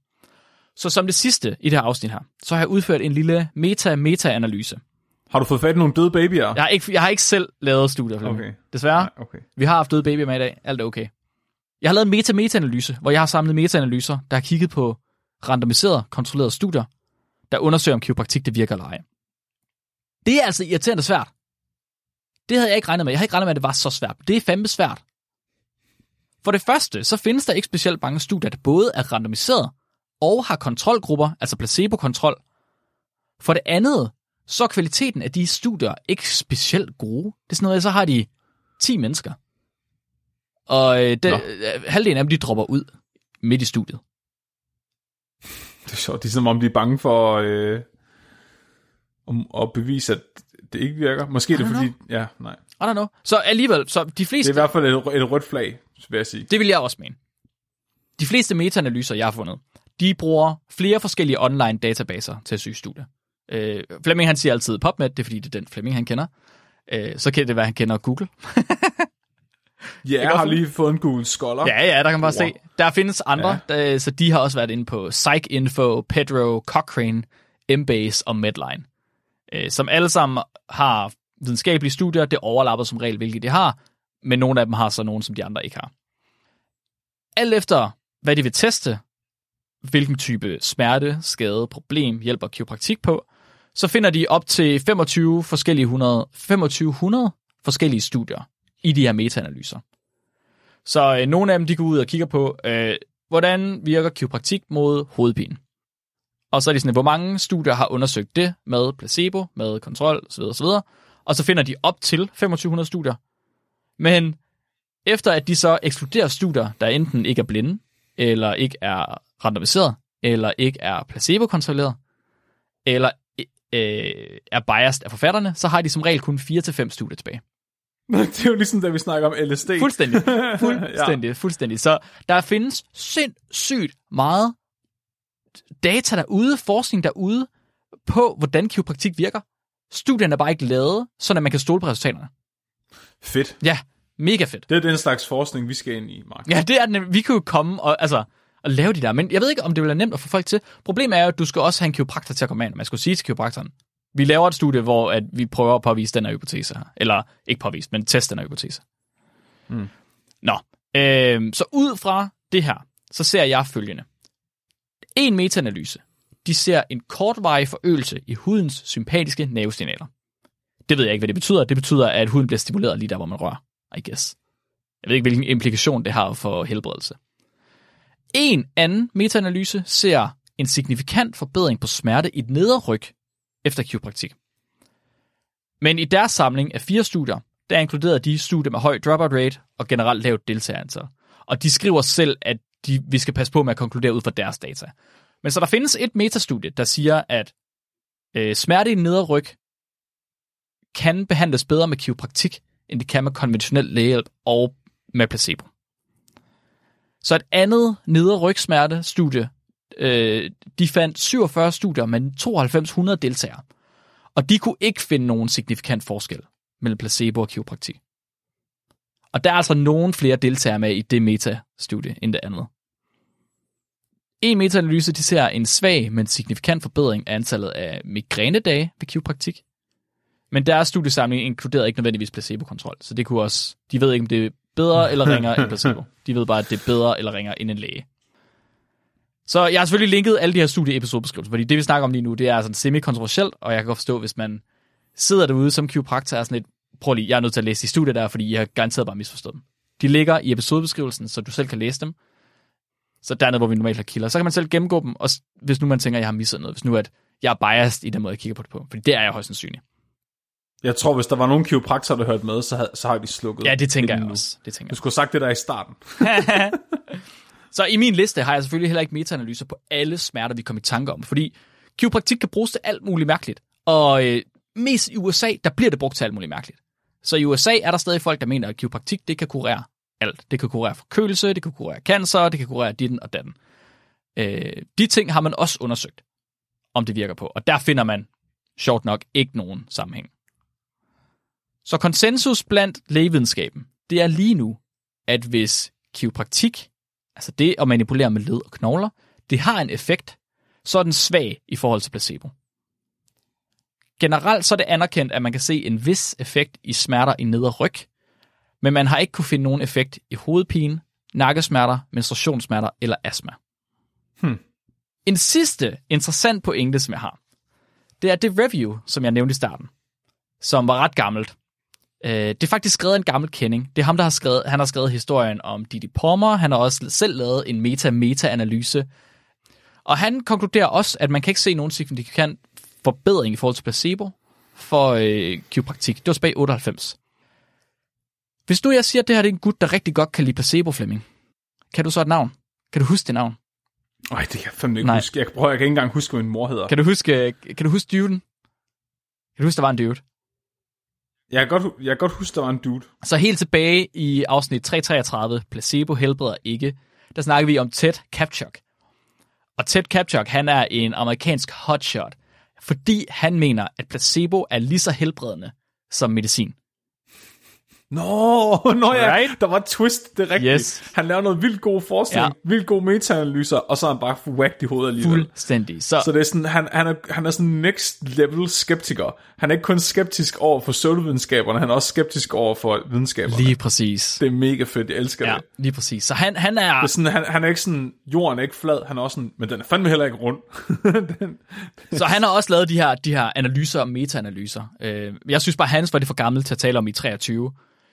Så som det sidste i det her afsnit her, så har jeg udført en lille meta-meta-analyse. Har du fået fat i nogle døde babyer? Jeg har ikke, jeg har ikke selv lavet studier. Okay. desværre. Nej, okay. Vi har haft døde babyer med i dag. Alt er okay. Jeg har lavet en meta-meta-analyse, hvor jeg har samlet meta-analyser, der har kigget på randomiserede, kontrollerede studier, der undersøger, om kiropraktik det virker eller ej. Det er altså irriterende svært. Det havde jeg ikke regnet med. Jeg havde ikke regnet med, at det var så svært. Det er fandme svært. For det første, så findes der ikke specielt mange studier, der både er randomiseret og har kontrolgrupper, altså placebo-kontrol. For det andet, så er kvaliteten af de studier ikke specielt gode. Det er sådan noget, så har de 10 mennesker. Og øh, det, Nå. øh, halvdelen af dem, de dropper ud midt i studiet. Det er sjovt. Det er som om, de er bange for øh, om, at bevise, at det ikke virker. Måske er det fordi... Ja, nej. I don't know. Så alligevel, så de Det fleste... er i hvert fald et, et rødt flag, vil jeg sige. Det vil jeg også mene. De fleste metaanalyser, jeg har fundet, de bruger flere forskellige online databaser til at søge studier. Øh, Flemming han siger altid PubMed, det er fordi, det er den Flemming han kender. Øh, så kan det være, han kender Google. Ja, jeg har for- lige fået en Google Scholar. Ja, ja, der kan man bare Wow. se. Der findes andre, ja. der, så de har også været inde på PsycInfo, Pedro, Cochrane, Embase og Medline, øh, som alle sammen har videnskabelige studier. Det overlapper som regel, hvilke de har, men nogle af dem har så nogle, som de andre ikke har. Alt efter, hvad de vil teste, hvilken type smerte, skade, problem hjælper kiropraktik på, så finder de op til 25 forskellige 100, 2500 forskellige studier i de her metaanalyser. Så øh, nogle af dem, de går ud og kigger på, øh, hvordan virker kiropraktik mod hovedpine. Og så er de sådan, hvor mange studier har undersøgt det med placebo, med kontrol osv. osv. Og så finder de op til 2500 studier. Men efter at de så ekskluderer studier, der enten ikke er blinde, eller ikke er randomiseret, eller ikke er placebo-kontrolleret, eller øh, øh er biased af forfatterne, så har de som regel kun 4-5 studier tilbage det er jo ligesom, da vi snakker om LSD. Fuldstændig. Fuldstændig. ja. fuldstændig. Så der findes sindssygt meget data derude, forskning derude, på hvordan kiropraktik virker. Studierne er bare ikke lavet, så man kan stole på resultaterne. Fedt. Ja, mega fedt. Det er den slags forskning, vi skal ind i, Mark. Ja, det er den. Vi kan jo komme og, altså, og lave de der, men jeg ved ikke, om det vil være nemt at få folk til. Problemet er jo, at du skal også have en kiropraktor til at komme ind. Man skulle sige til kiropraktoren, vi laver et studie, hvor at vi prøver at påvise den her hypotese her. Eller ikke påvise, men teste den her hypotese. Mm. Nå, øh, så ud fra det her, så ser jeg følgende. En metaanalyse. De ser en kortvarig forøgelse i hudens sympatiske nervesignaler. Det ved jeg ikke, hvad det betyder. Det betyder, at huden bliver stimuleret lige der, hvor man rører. I guess. Jeg ved ikke, hvilken implikation det har for helbredelse. En anden metaanalyse ser en signifikant forbedring på smerte i et nederryg efter kiropraktik. Men i deres samling af fire studier, der inkluderede de studier med høj dropout rate og generelt lavt deltagerantal. Og de skriver selv, at de, vi skal passe på med at konkludere ud fra deres data. Men så der findes et metastudie, der siger, at øh, smerte i nederryg kan behandles bedre med kiropraktik, end det kan med konventionel lægehjælp og med placebo. Så et andet nederrygsmerte-studie, øh, de fandt 47 studier med 9200 deltagere, og de kunne ikke finde nogen signifikant forskel mellem placebo og kiropraktik. Og der er altså nogen flere deltagere med i det metastudie end det andet. En metaanalyse de ser en svag, men signifikant forbedring af antallet af migrænedage ved kiropraktik. Men deres studiesamling inkluderede ikke nødvendigvis placebo-kontrol, så det kunne også, de ved ikke, om det er bedre eller ringere end placebo. De ved bare, at det er bedre eller ringere end en læge. Så jeg har selvfølgelig linket alle de her studieepisodebeskrivelser, fordi det, vi snakker om lige nu, det er sådan semi-kontroversielt, og jeg kan godt forstå, hvis man sidder derude som kiropraktor og er sådan lidt, prøv lige, jeg er nødt til at læse de studier der, fordi jeg har garanteret bare misforstået dem. De ligger i episodebeskrivelsen, så du selv kan læse dem. Så dernede, hvor vi normalt har kilder. Så kan man selv gennemgå dem, og hvis nu man tænker, at jeg har misset noget, hvis nu at jeg er biased i den måde, jeg kigger på det på. Fordi det er jeg højst sandsynligt. Jeg tror, hvis der var nogen kiropraktorer, der hørte med, så, havde, så har de slukket. Ja, det tænker jeg nu. også. Det tænker Du skulle have sagt det der i starten. Så i min liste har jeg selvfølgelig heller ikke metaanalyser på alle smerter, vi kommer i tanke om, fordi kiropraktik kan bruges til alt muligt mærkeligt. Og øh, mest i USA, der bliver det brugt til alt muligt mærkeligt. Så i USA er der stadig folk, der mener, at kiropraktik, det kan kurere alt. Det kan kurere forkølelse, det kan kurere cancer, det kan kurere ditten og datten. Øh, de ting har man også undersøgt, om det virker på. Og der finder man, sjovt nok, ikke nogen sammenhæng. Så konsensus blandt lægevidenskaben, det er lige nu, at hvis kiropraktik, altså det at manipulere med led og knogler, det har en effekt, så er den svag i forhold til placebo. Generelt så er det anerkendt, at man kan se en vis effekt i smerter i nedre ryg, men man har ikke kunne finde nogen effekt i hovedpine, nakkesmerter, menstruationssmerter eller astma. Hmm. En sidste interessant pointe, som jeg har, det er det review, som jeg nævnte i starten, som var ret gammelt. Øh, det er faktisk skrevet af en gammel kending. Det er ham, der har skrevet, han har skrevet historien om Didi Palmer. Han har også selv lavet en meta-meta-analyse. Og han konkluderer også, at man kan ikke se nogen signifikant forbedring i forhold til placebo for øh, kiropraktik. Det var tilbage i 98. Hvis nu jeg siger, at det her det er en gut, der rigtig godt kan lide placebo, Flemming, kan du så et navn? Kan du huske det navn? Ej, det kan jeg fandme ikke Nej. huske. Jeg, prøver, jeg kan ikke engang huske, hvad min mor hedder. Kan du huske, kan du huske duden? Kan du huske, der var en dude? Jeg, kan godt, jeg kan godt huske, der var en dude. Så helt tilbage i afsnit 333, Placebo helbreder ikke, der snakker vi om Ted Kapchuk. Og Ted Kapchuk, han er en amerikansk hotshot, fordi han mener, at placebo er lige så helbredende som medicin. Nå, nå ja, Right? der var et twist, det er rigtigt. Yes. Han laver noget vildt god forskning, Ja. vildt gode metaanalyser, og så er han bare whacked i hovedet alligevel. Fuldstændig. Så, Så det er sådan, han, han, er, han er sådan next level skeptiker. Han er ikke kun skeptisk over for pseudovidenskaberne, han er også skeptisk over for videnskaberne. lige præcis. Det er mega fedt, jeg elsker Ja, det. lige præcis. Så han, han er... Det er sådan, han, han er ikke sådan, jorden er ikke flad, han er også sådan, men den er fandme heller ikke rund. den, Så han har også lavet de her, de her analyser og meta-analyser. Øh, jeg synes bare, hans var det for gammelt til at tale om i 23.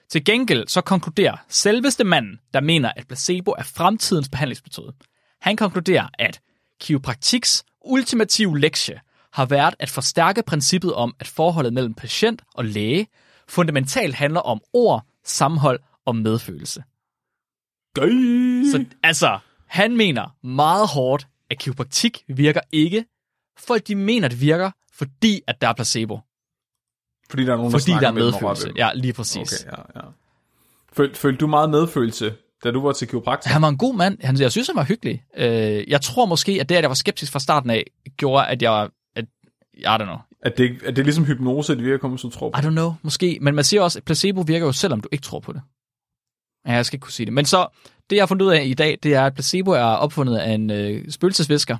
Til gengæld så konkluderer selveste manden, der mener, at placebo er fremtidens behandlingsmetode. Han konkluderer, at kiropraktiks ultimative lektie har været at forstærke princippet om, at forholdet mellem patient og læge fundamentalt handler om ord, sammenhold og medfølelse. Gøy. Så altså, han mener meget hårdt, at kiropraktik virker ikke. Folk de mener, det virker, fordi at der er placebo. Fordi der er nogen, der Fordi der snakker er medfølelse. Ja, lige præcis. Okay, ja, ja. Føl, følte du meget medfølelse, da du var til kiropraktor? Han var en god mand. Han, jeg synes, han var hyggelig. Øh, jeg tror måske, at det, at jeg var skeptisk fra starten af, gjorde, at jeg... At, I don't know. At det, at det er ligesom hypnose, at det virker kommer, som tror på. I don't know, måske. Men man siger også, at placebo virker jo, selvom du ikke tror på det. Ja, jeg skal ikke kunne sige det. Men så, det jeg har fundet ud af i dag, det er, at placebo er opfundet af en øh, spøgelsesvisker,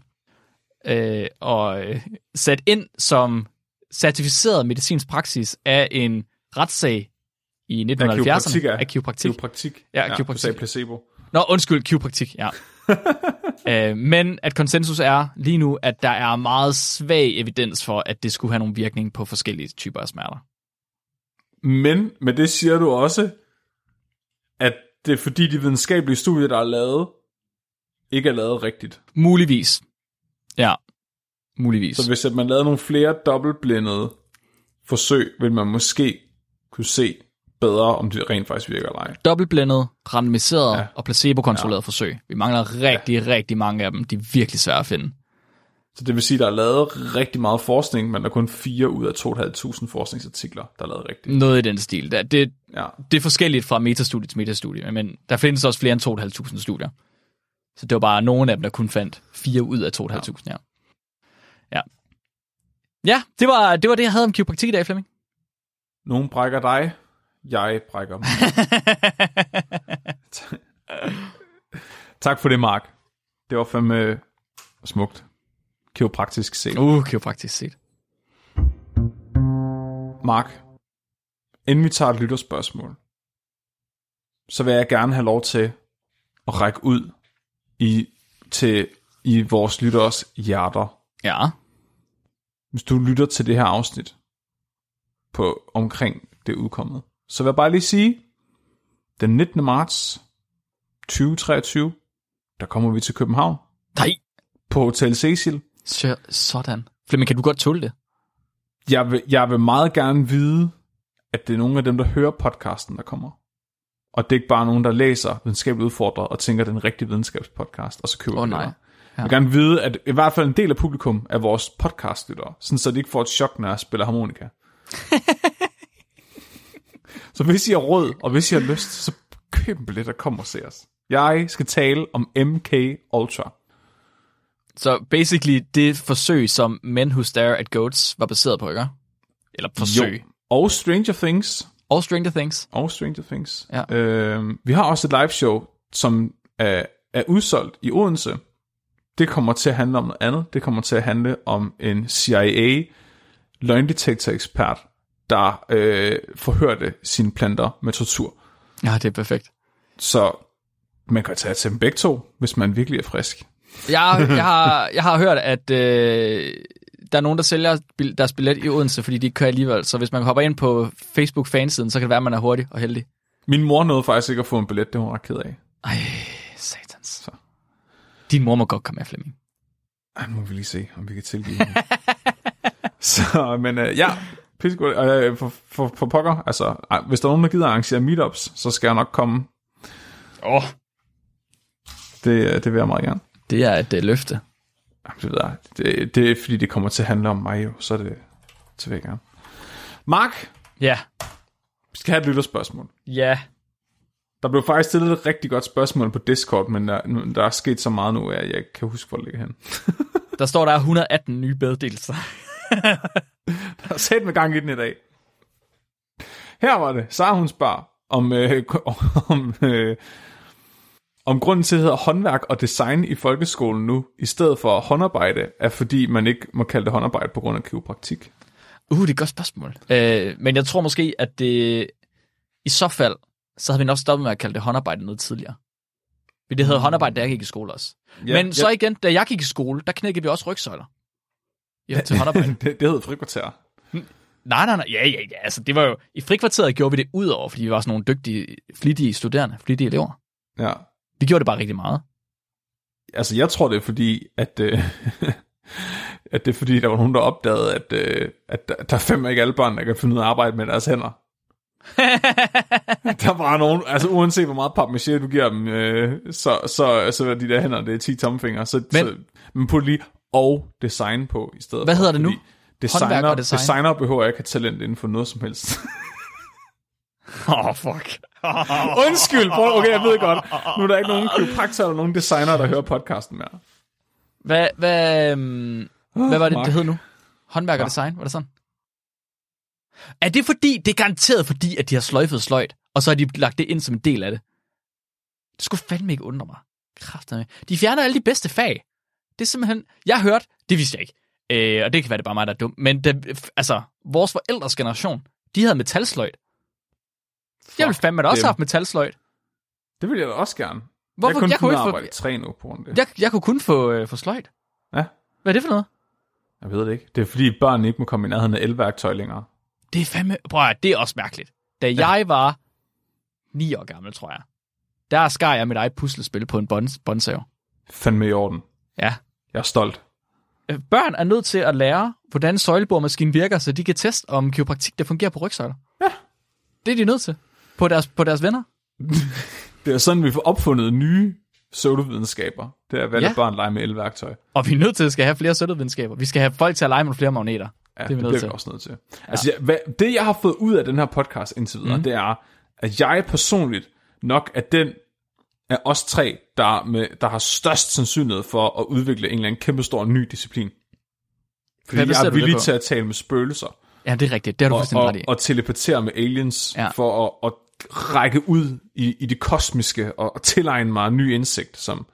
øh, og øh, sat ind som certificeret medicinsk praksis af en retssag i 1970'erne. kiropraktik er- Af kiropraktik. Kiropraktik. Ja, ja kiropraktik. Du sagde placebo. Nå, undskyld, kiropraktik, ja. øh, men at konsensus er lige nu, at der er meget svag evidens for, at det skulle have nogen virkning på forskellige typer af smerter. Men med det siger du også, at det er fordi de videnskabelige studier, der er lavet, ikke er lavet rigtigt. Muligvis. Ja, muligvis. Så hvis at man lavede nogle flere dobbeltblindede forsøg, vil man måske kunne se bedre, om det rent faktisk virker eller ej. Dobbeltblindet, randomiseret ja. Og placebo-kontrolleret ja. forsøg. Vi mangler rigtig, ja. rigtig mange af dem. De er virkelig svære at finde. Så det vil sige, der er lavet rigtig meget forskning, men der er kun 4 ud af 2.500 forskningsartikler, der er lavet rigtigt. Noget i den stil. Det, det, Ja. det er forskelligt fra metastudie til metastudie, men der findes også flere end 2.500 studier. Så det var bare nogle af dem, der kun fandt 4 ud af 2.500. Ja. Ja. Ja, det var, det var det, jeg havde om kiropraktik i dag, Flemming. Nogen brækker dig, jeg brækker mig. tak for det, Mark. Det var fandme smukt. Kiropraktisk set. Uh, kiropraktisk set. Mark, inden vi tager et lytterspørgsmål, så vil jeg gerne have lov til at række ud i, til i vores lytteres hjerter. Ja. Hvis du lytter til det her afsnit på omkring det udkommet, så vil jeg bare lige sige, den 19. marts 2023, der kommer vi til København Nej. på Hotel Cecil. Så, sådan. Flemming, kan du godt tåle det? Jeg vil, jeg vil meget gerne vide, at det er nogle af dem, der hører podcasten, der kommer. Og det er ikke bare nogen, der læser videnskabeligt udfordret og tænker, at det er en rigtig videnskabspodcast, og så køber de nej. Jeg vil gerne vide, at i hvert fald en del af publikum er vores podcastlyttere, sådan så de ikke får et chok, når jeg spiller harmonika. så hvis I har råd, og hvis I har lyst, så køb en billet og kom og se os. Jeg skal tale om MK Ultra. Så basically det forsøg, som Men Who Stare at Goats var baseret på, ikke? Eller forsøg. Jo. Og Stranger Things. Og Stranger Things. Og Stranger Things. Ja. Øhm, vi har også et live show, som er, er udsolgt i Odense. Det kommer til at handle om noget andet. Det kommer til at handle om en CIA løgndetektor-ekspert, der øh, forhørte sine planter med tortur. Ja, det er perfekt. Så man kan tage til dem begge to, hvis man virkelig er frisk. Jeg, jeg, har, jeg har hørt, at øh, der er nogen, der sælger deres billet i Odense, fordi de ikke kører alligevel. Så hvis man hopper ind på Facebook-fansiden, så kan det være, at man er hurtig og heldig. Min mor nåede faktisk ikke at få en billet, det var hun ret ked af. Ej. Din mor må godt komme med, Flemming. Ej, må vi lige se, om vi kan tilgive hende. Så, men øh, ja, pissegodt. Øh, for, for, for pokker, altså, ej, hvis der er nogen, der gider arrangere meetups, så skal jeg nok komme. Åh, oh, Det, øh, det vil jeg meget gerne. det er et uh, løfte. Jamen, det ved jeg. Det, det er fordi, det kommer til at handle om mig jo, så er det til vil jeg gerne. Mark, Ja. vi skal have et lytterspørgsmål. Ja. Der blev faktisk stillet et rigtig godt spørgsmål på Discord, men der, der er sket så meget nu, at jeg ikke kan huske, hvor det ligger hen. Der står, der er 118 nye beddelser. Der er sat med gang i den i dag. Her var det. Sara hun spørger om, øh, om, øh, om grunden til, at det hedder håndværk og design i folkeskolen nu, i stedet for håndarbejde, er fordi man ikke må kalde det håndarbejde på grund af kiropraktik. Uh, det er et godt spørgsmål. Øh, men jeg tror måske, at det i så fald, så havde vi nok stoppet med at kalde det håndarbejde noget tidligere. Men det hedder håndarbejde, da jeg gik i skole også. Ja, Men så igen, da jeg gik i skole, der knækkede vi også rygsøjler. Ja, til håndarbejde. det, det hedder frikvarter. nej, nej, nej. Ja, ja, ja. Altså, det var jo... I frikvarteret gjorde vi det ud over, fordi vi var sådan nogle dygtige, flittige studerende, flittige elever. Ja. Vi gjorde det bare rigtig meget. Altså, jeg tror, det er fordi, at, øh, at det er fordi, der var nogen, der opdagede, at, øh, at der, der er fem ikke alle børn, der kan finde ud af at arbejde med deres hænder. der var nogen, altså uanset hvor meget papmaché du giver dem, øh, så, så, så de der hænder, det er 10 tomfingre. Så, men, så, men put lige og design på i stedet Hvad for, hedder det nu? Designer, design? designer behøver ikke have talent inden for noget som helst. Åh, oh, fuck. Undskyld, prøv, okay, jeg ved godt. Nu er der ikke nogen kiropraktorer eller nogen designer, der hører podcasten mere. Hvad, hvad, um, hvad var det, Mark. det hed nu? Håndværk og Ja. design, var det sådan? Er det fordi, det er garanteret fordi, at de har sløjfet sløjt, og så har de lagt det ind som en del af det? Det skulle fandme ikke undre mig. Kræfterne. De fjerner alle de bedste fag. Det er simpelthen... Jeg har hørt, det vidste jeg ikke, øh, og det kan være, det er bare mig, der er dum, men det, altså, vores forældres generation, de havde metalsløjt. Jeg ville fandme da også have haft metalsløjt. Det vil jeg da også gerne. Hvorfor? Jeg, kun Jeg kunne ikke få- arbejde tre nu på det. Jeg, jeg kunne kun få, øh, få sløjt. Ja. Hvad er det for noget? Jeg ved det ikke. Det er fordi børn ikke må komme i nærheden af elværktøj længere. Det er fandme... Prøv at, høre, det er også mærkeligt. Da ja. jeg var 9 år gammel, tror jeg, der skar jeg mit eget puslespil på en bånd- båndsav. Fandme i orden. Ja. Jeg er stolt. Øh, Børn er nødt til at lære, hvordan søjleboremaskinen virker, så de kan teste, om kiropraktik der fungerer på rygsøjler. Ja. Det er de nødt til. På deres, på deres venner. Det er sådan, vi får opfundet nye pseudovidenskaber. Det er at lade Ja. børn lege med elværktøj. Og vi er nødt til at skal have flere søttevidenskaber. Vi skal have folk til at lege med flere magneter. Ja, Det er vi det bliver til. vi også nødt til. Ja. Altså, jeg, hvad, det jeg har fået ud af den her podcast indtil videre, mm. det er, at jeg personligt nok er den af os tre, der, med, der har størst sandsynlighed for at udvikle en eller anden kæmpe stor ny disciplin. Fordi Hvad jeg er villig til at tale med spøgelser. Ja, det er rigtigt. Det har du fuldstændig og, ret i. og teleportere med aliens Ja. ja. for at, at række ud i, i det kosmiske og, og tilegne mig en ny indsigt, som,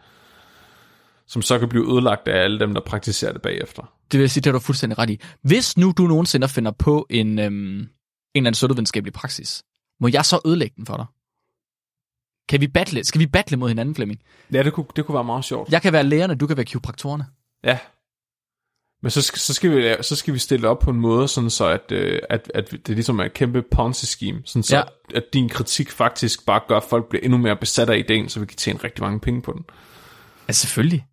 som så kan blive ødelagt af alle dem, der praktiserer det bagefter. Det vil jeg sige, det har du fuldstændig ret i. Hvis nu du nogensinde finder på en, øhm, en eller anden søttevidenskabelig praksis, må jeg så ødelægge den for dig? Kan vi battle? Skal vi battle mod hinanden, Flemming? Ja, det kunne, det kunne være meget sjovt. Jeg kan være lægerne, du kan være kiropraktorerne. Ja. Men så så, skal vi, så skal vi stille op på en måde, sådan så at, øh, at, at det ligesom er et kæmpe Ponzi-scheme, sådan så Ja. at, at din kritik faktisk bare gør, at folk bliver endnu mere besat af ideen, så vi kan tjene rigtig mange penge på den. Ja, selvfølgelig.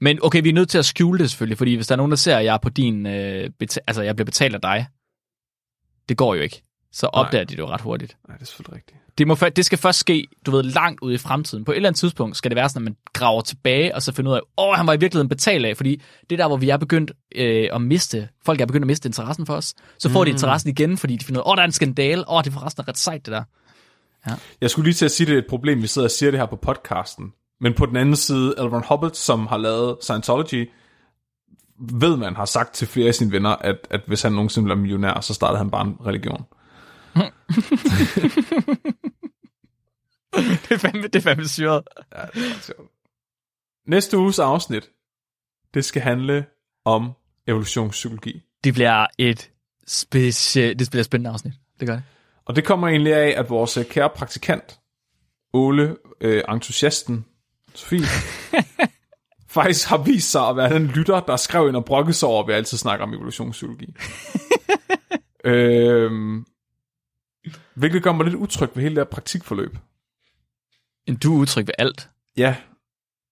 Men okay, vi er nødt til at skjule det selvfølgelig, fordi hvis der er nogen, der ser, at jeg er på din, øh, beta- altså jeg bliver betalt af dig, det går jo ikke. Så opdager de det jo ret hurtigt. Nej, det er selvfølgelig rigtigt. Det, må, det skal først ske, du ved, langt ude i fremtiden. På et eller andet tidspunkt skal det være sådan, at man graver tilbage, og så finder ud af, åh, han var i virkeligheden betalt af, fordi det er der, hvor vi er begyndt øh, at miste, folk er begyndt at miste interessen for os. Så får mm. de interessen igen, fordi de finder ud af, åh, der er en skandale, åh, det er forresten ret sejt, det der. Jeg skulle lige til at sige, det er et problem, vi sidder og siger det her på podcasten. Men på den anden side, L. Ron Hubbard, som har lavet Scientology, ved man har sagt til flere af sine venner, at, at hvis han nogensinde bliver millionær, så startede han bare en religion. det er fandme, det er fandme syret. Ja, det er ret sjovt. Næste uges afsnit, det skal handle om evolutionspsykologi. Det bliver et specielt, det bliver et spændende afsnit. Det gør det. Og det kommer egentlig af, at vores kære praktikant, Ole, øh, entusiasten, Sofie, faktisk har vist sig at være den lytter, der skrev ind og brokkede sig over, at vi altid snakker om evolutionspsykologi. øhm, hvilket gør mig lidt utryg ved hele det her praktikforløb. Du er udtryk ved alt. Ja,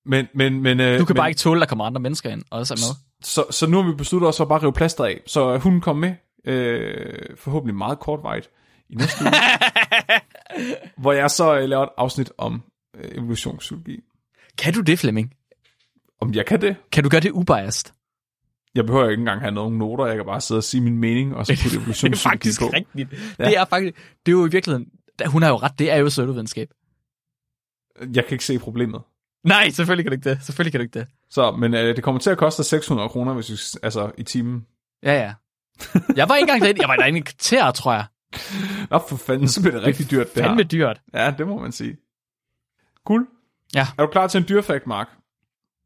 men... men, men øh, Du kan men, bare ikke tåle, at der kommer andre mennesker ind og også er med. Så, så nu har vi besluttet os at bare rive plaster af. Så hun kom med, øh, forhåbentlig meget kortvejt, i næste uge, hvor jeg så øh, laver et afsnit om øh, evolutionspsykologi. Kan du det, Flemming? Om jeg kan det? Kan du gøre det ubiased? Jeg behøver ikke engang have nogen noter, jeg kan bare sidde og sige min mening, og så putte Det er evolutionspsykologi faktisk på. rigtigt. Ja. Det er faktisk, det er jo i virkeligheden, hun har jo ret, det er jo pseudovidenskab. Jeg kan ikke se problemet. Nej, selvfølgelig kan du ikke det. Selvfølgelig kan du ikke det. Så, men øh, det kommer til at koste 600 kroner, hvis vi, altså i timen. Ja, ja. Jeg var ikke engang derinde. Jeg var derinde i kvarter, tror jeg. Nå, for fanden, så bliver det rigtig dyrt, det Fandme her. dyrt. Ja, det må man sige. Cool. Ja. Er du klar til en dyrfakt, Mark?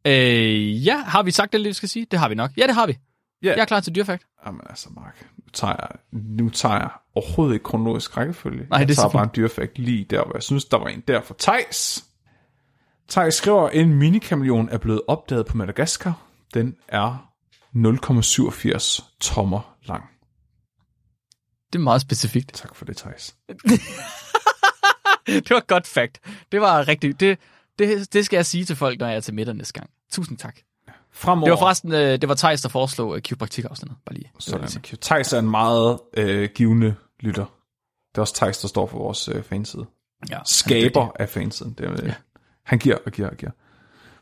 Øh, ja, har vi sagt det, vi skal sige? Det har vi nok. Ja, det har vi. Ja. Jeg er klar til dyrfakt. Jamen altså, Mark, nu tager jeg, nu tager jeg overhovedet ikke kronologisk rækkefølge. Nej, jeg det er tager bare en dyrfakt lige der, hvor jeg synes, der var en der for Tejs. Tejs skriver, en minikameleon er blevet opdaget på Madagaskar. Den er 0,87 tommer lang. Det er meget specifikt. Tak for det, Tejs. det var godt fact. Det var rigtigt. Det, det, det skal jeg sige til folk, når jeg er til middag næste gang. Tusind tak. Fremover, Det var forresten, øh, det var Thijs, der foreslog øh, kiropraktikafsnittet. Bare lige. Sådan. Thijs er en meget øh, givende lytter. Det er også Thijs, der står for vores øh, fanside. Ja, Skaber af fansiden. Det er, øh, Han giver og giver og giver.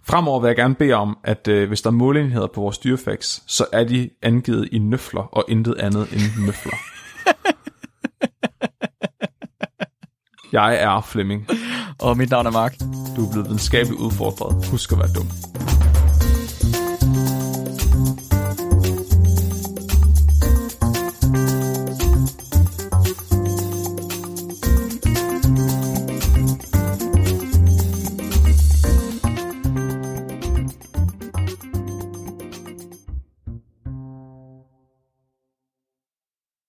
Fremover vil jeg gerne bede om, at øh, hvis der er målenheder på vores dyrefacts, så er de angivet i nøfler og intet andet end møfler. jeg er Flemming. Og mit navn er Mark. Du er blevet videnskabeligt udfordret. Husk at være dum.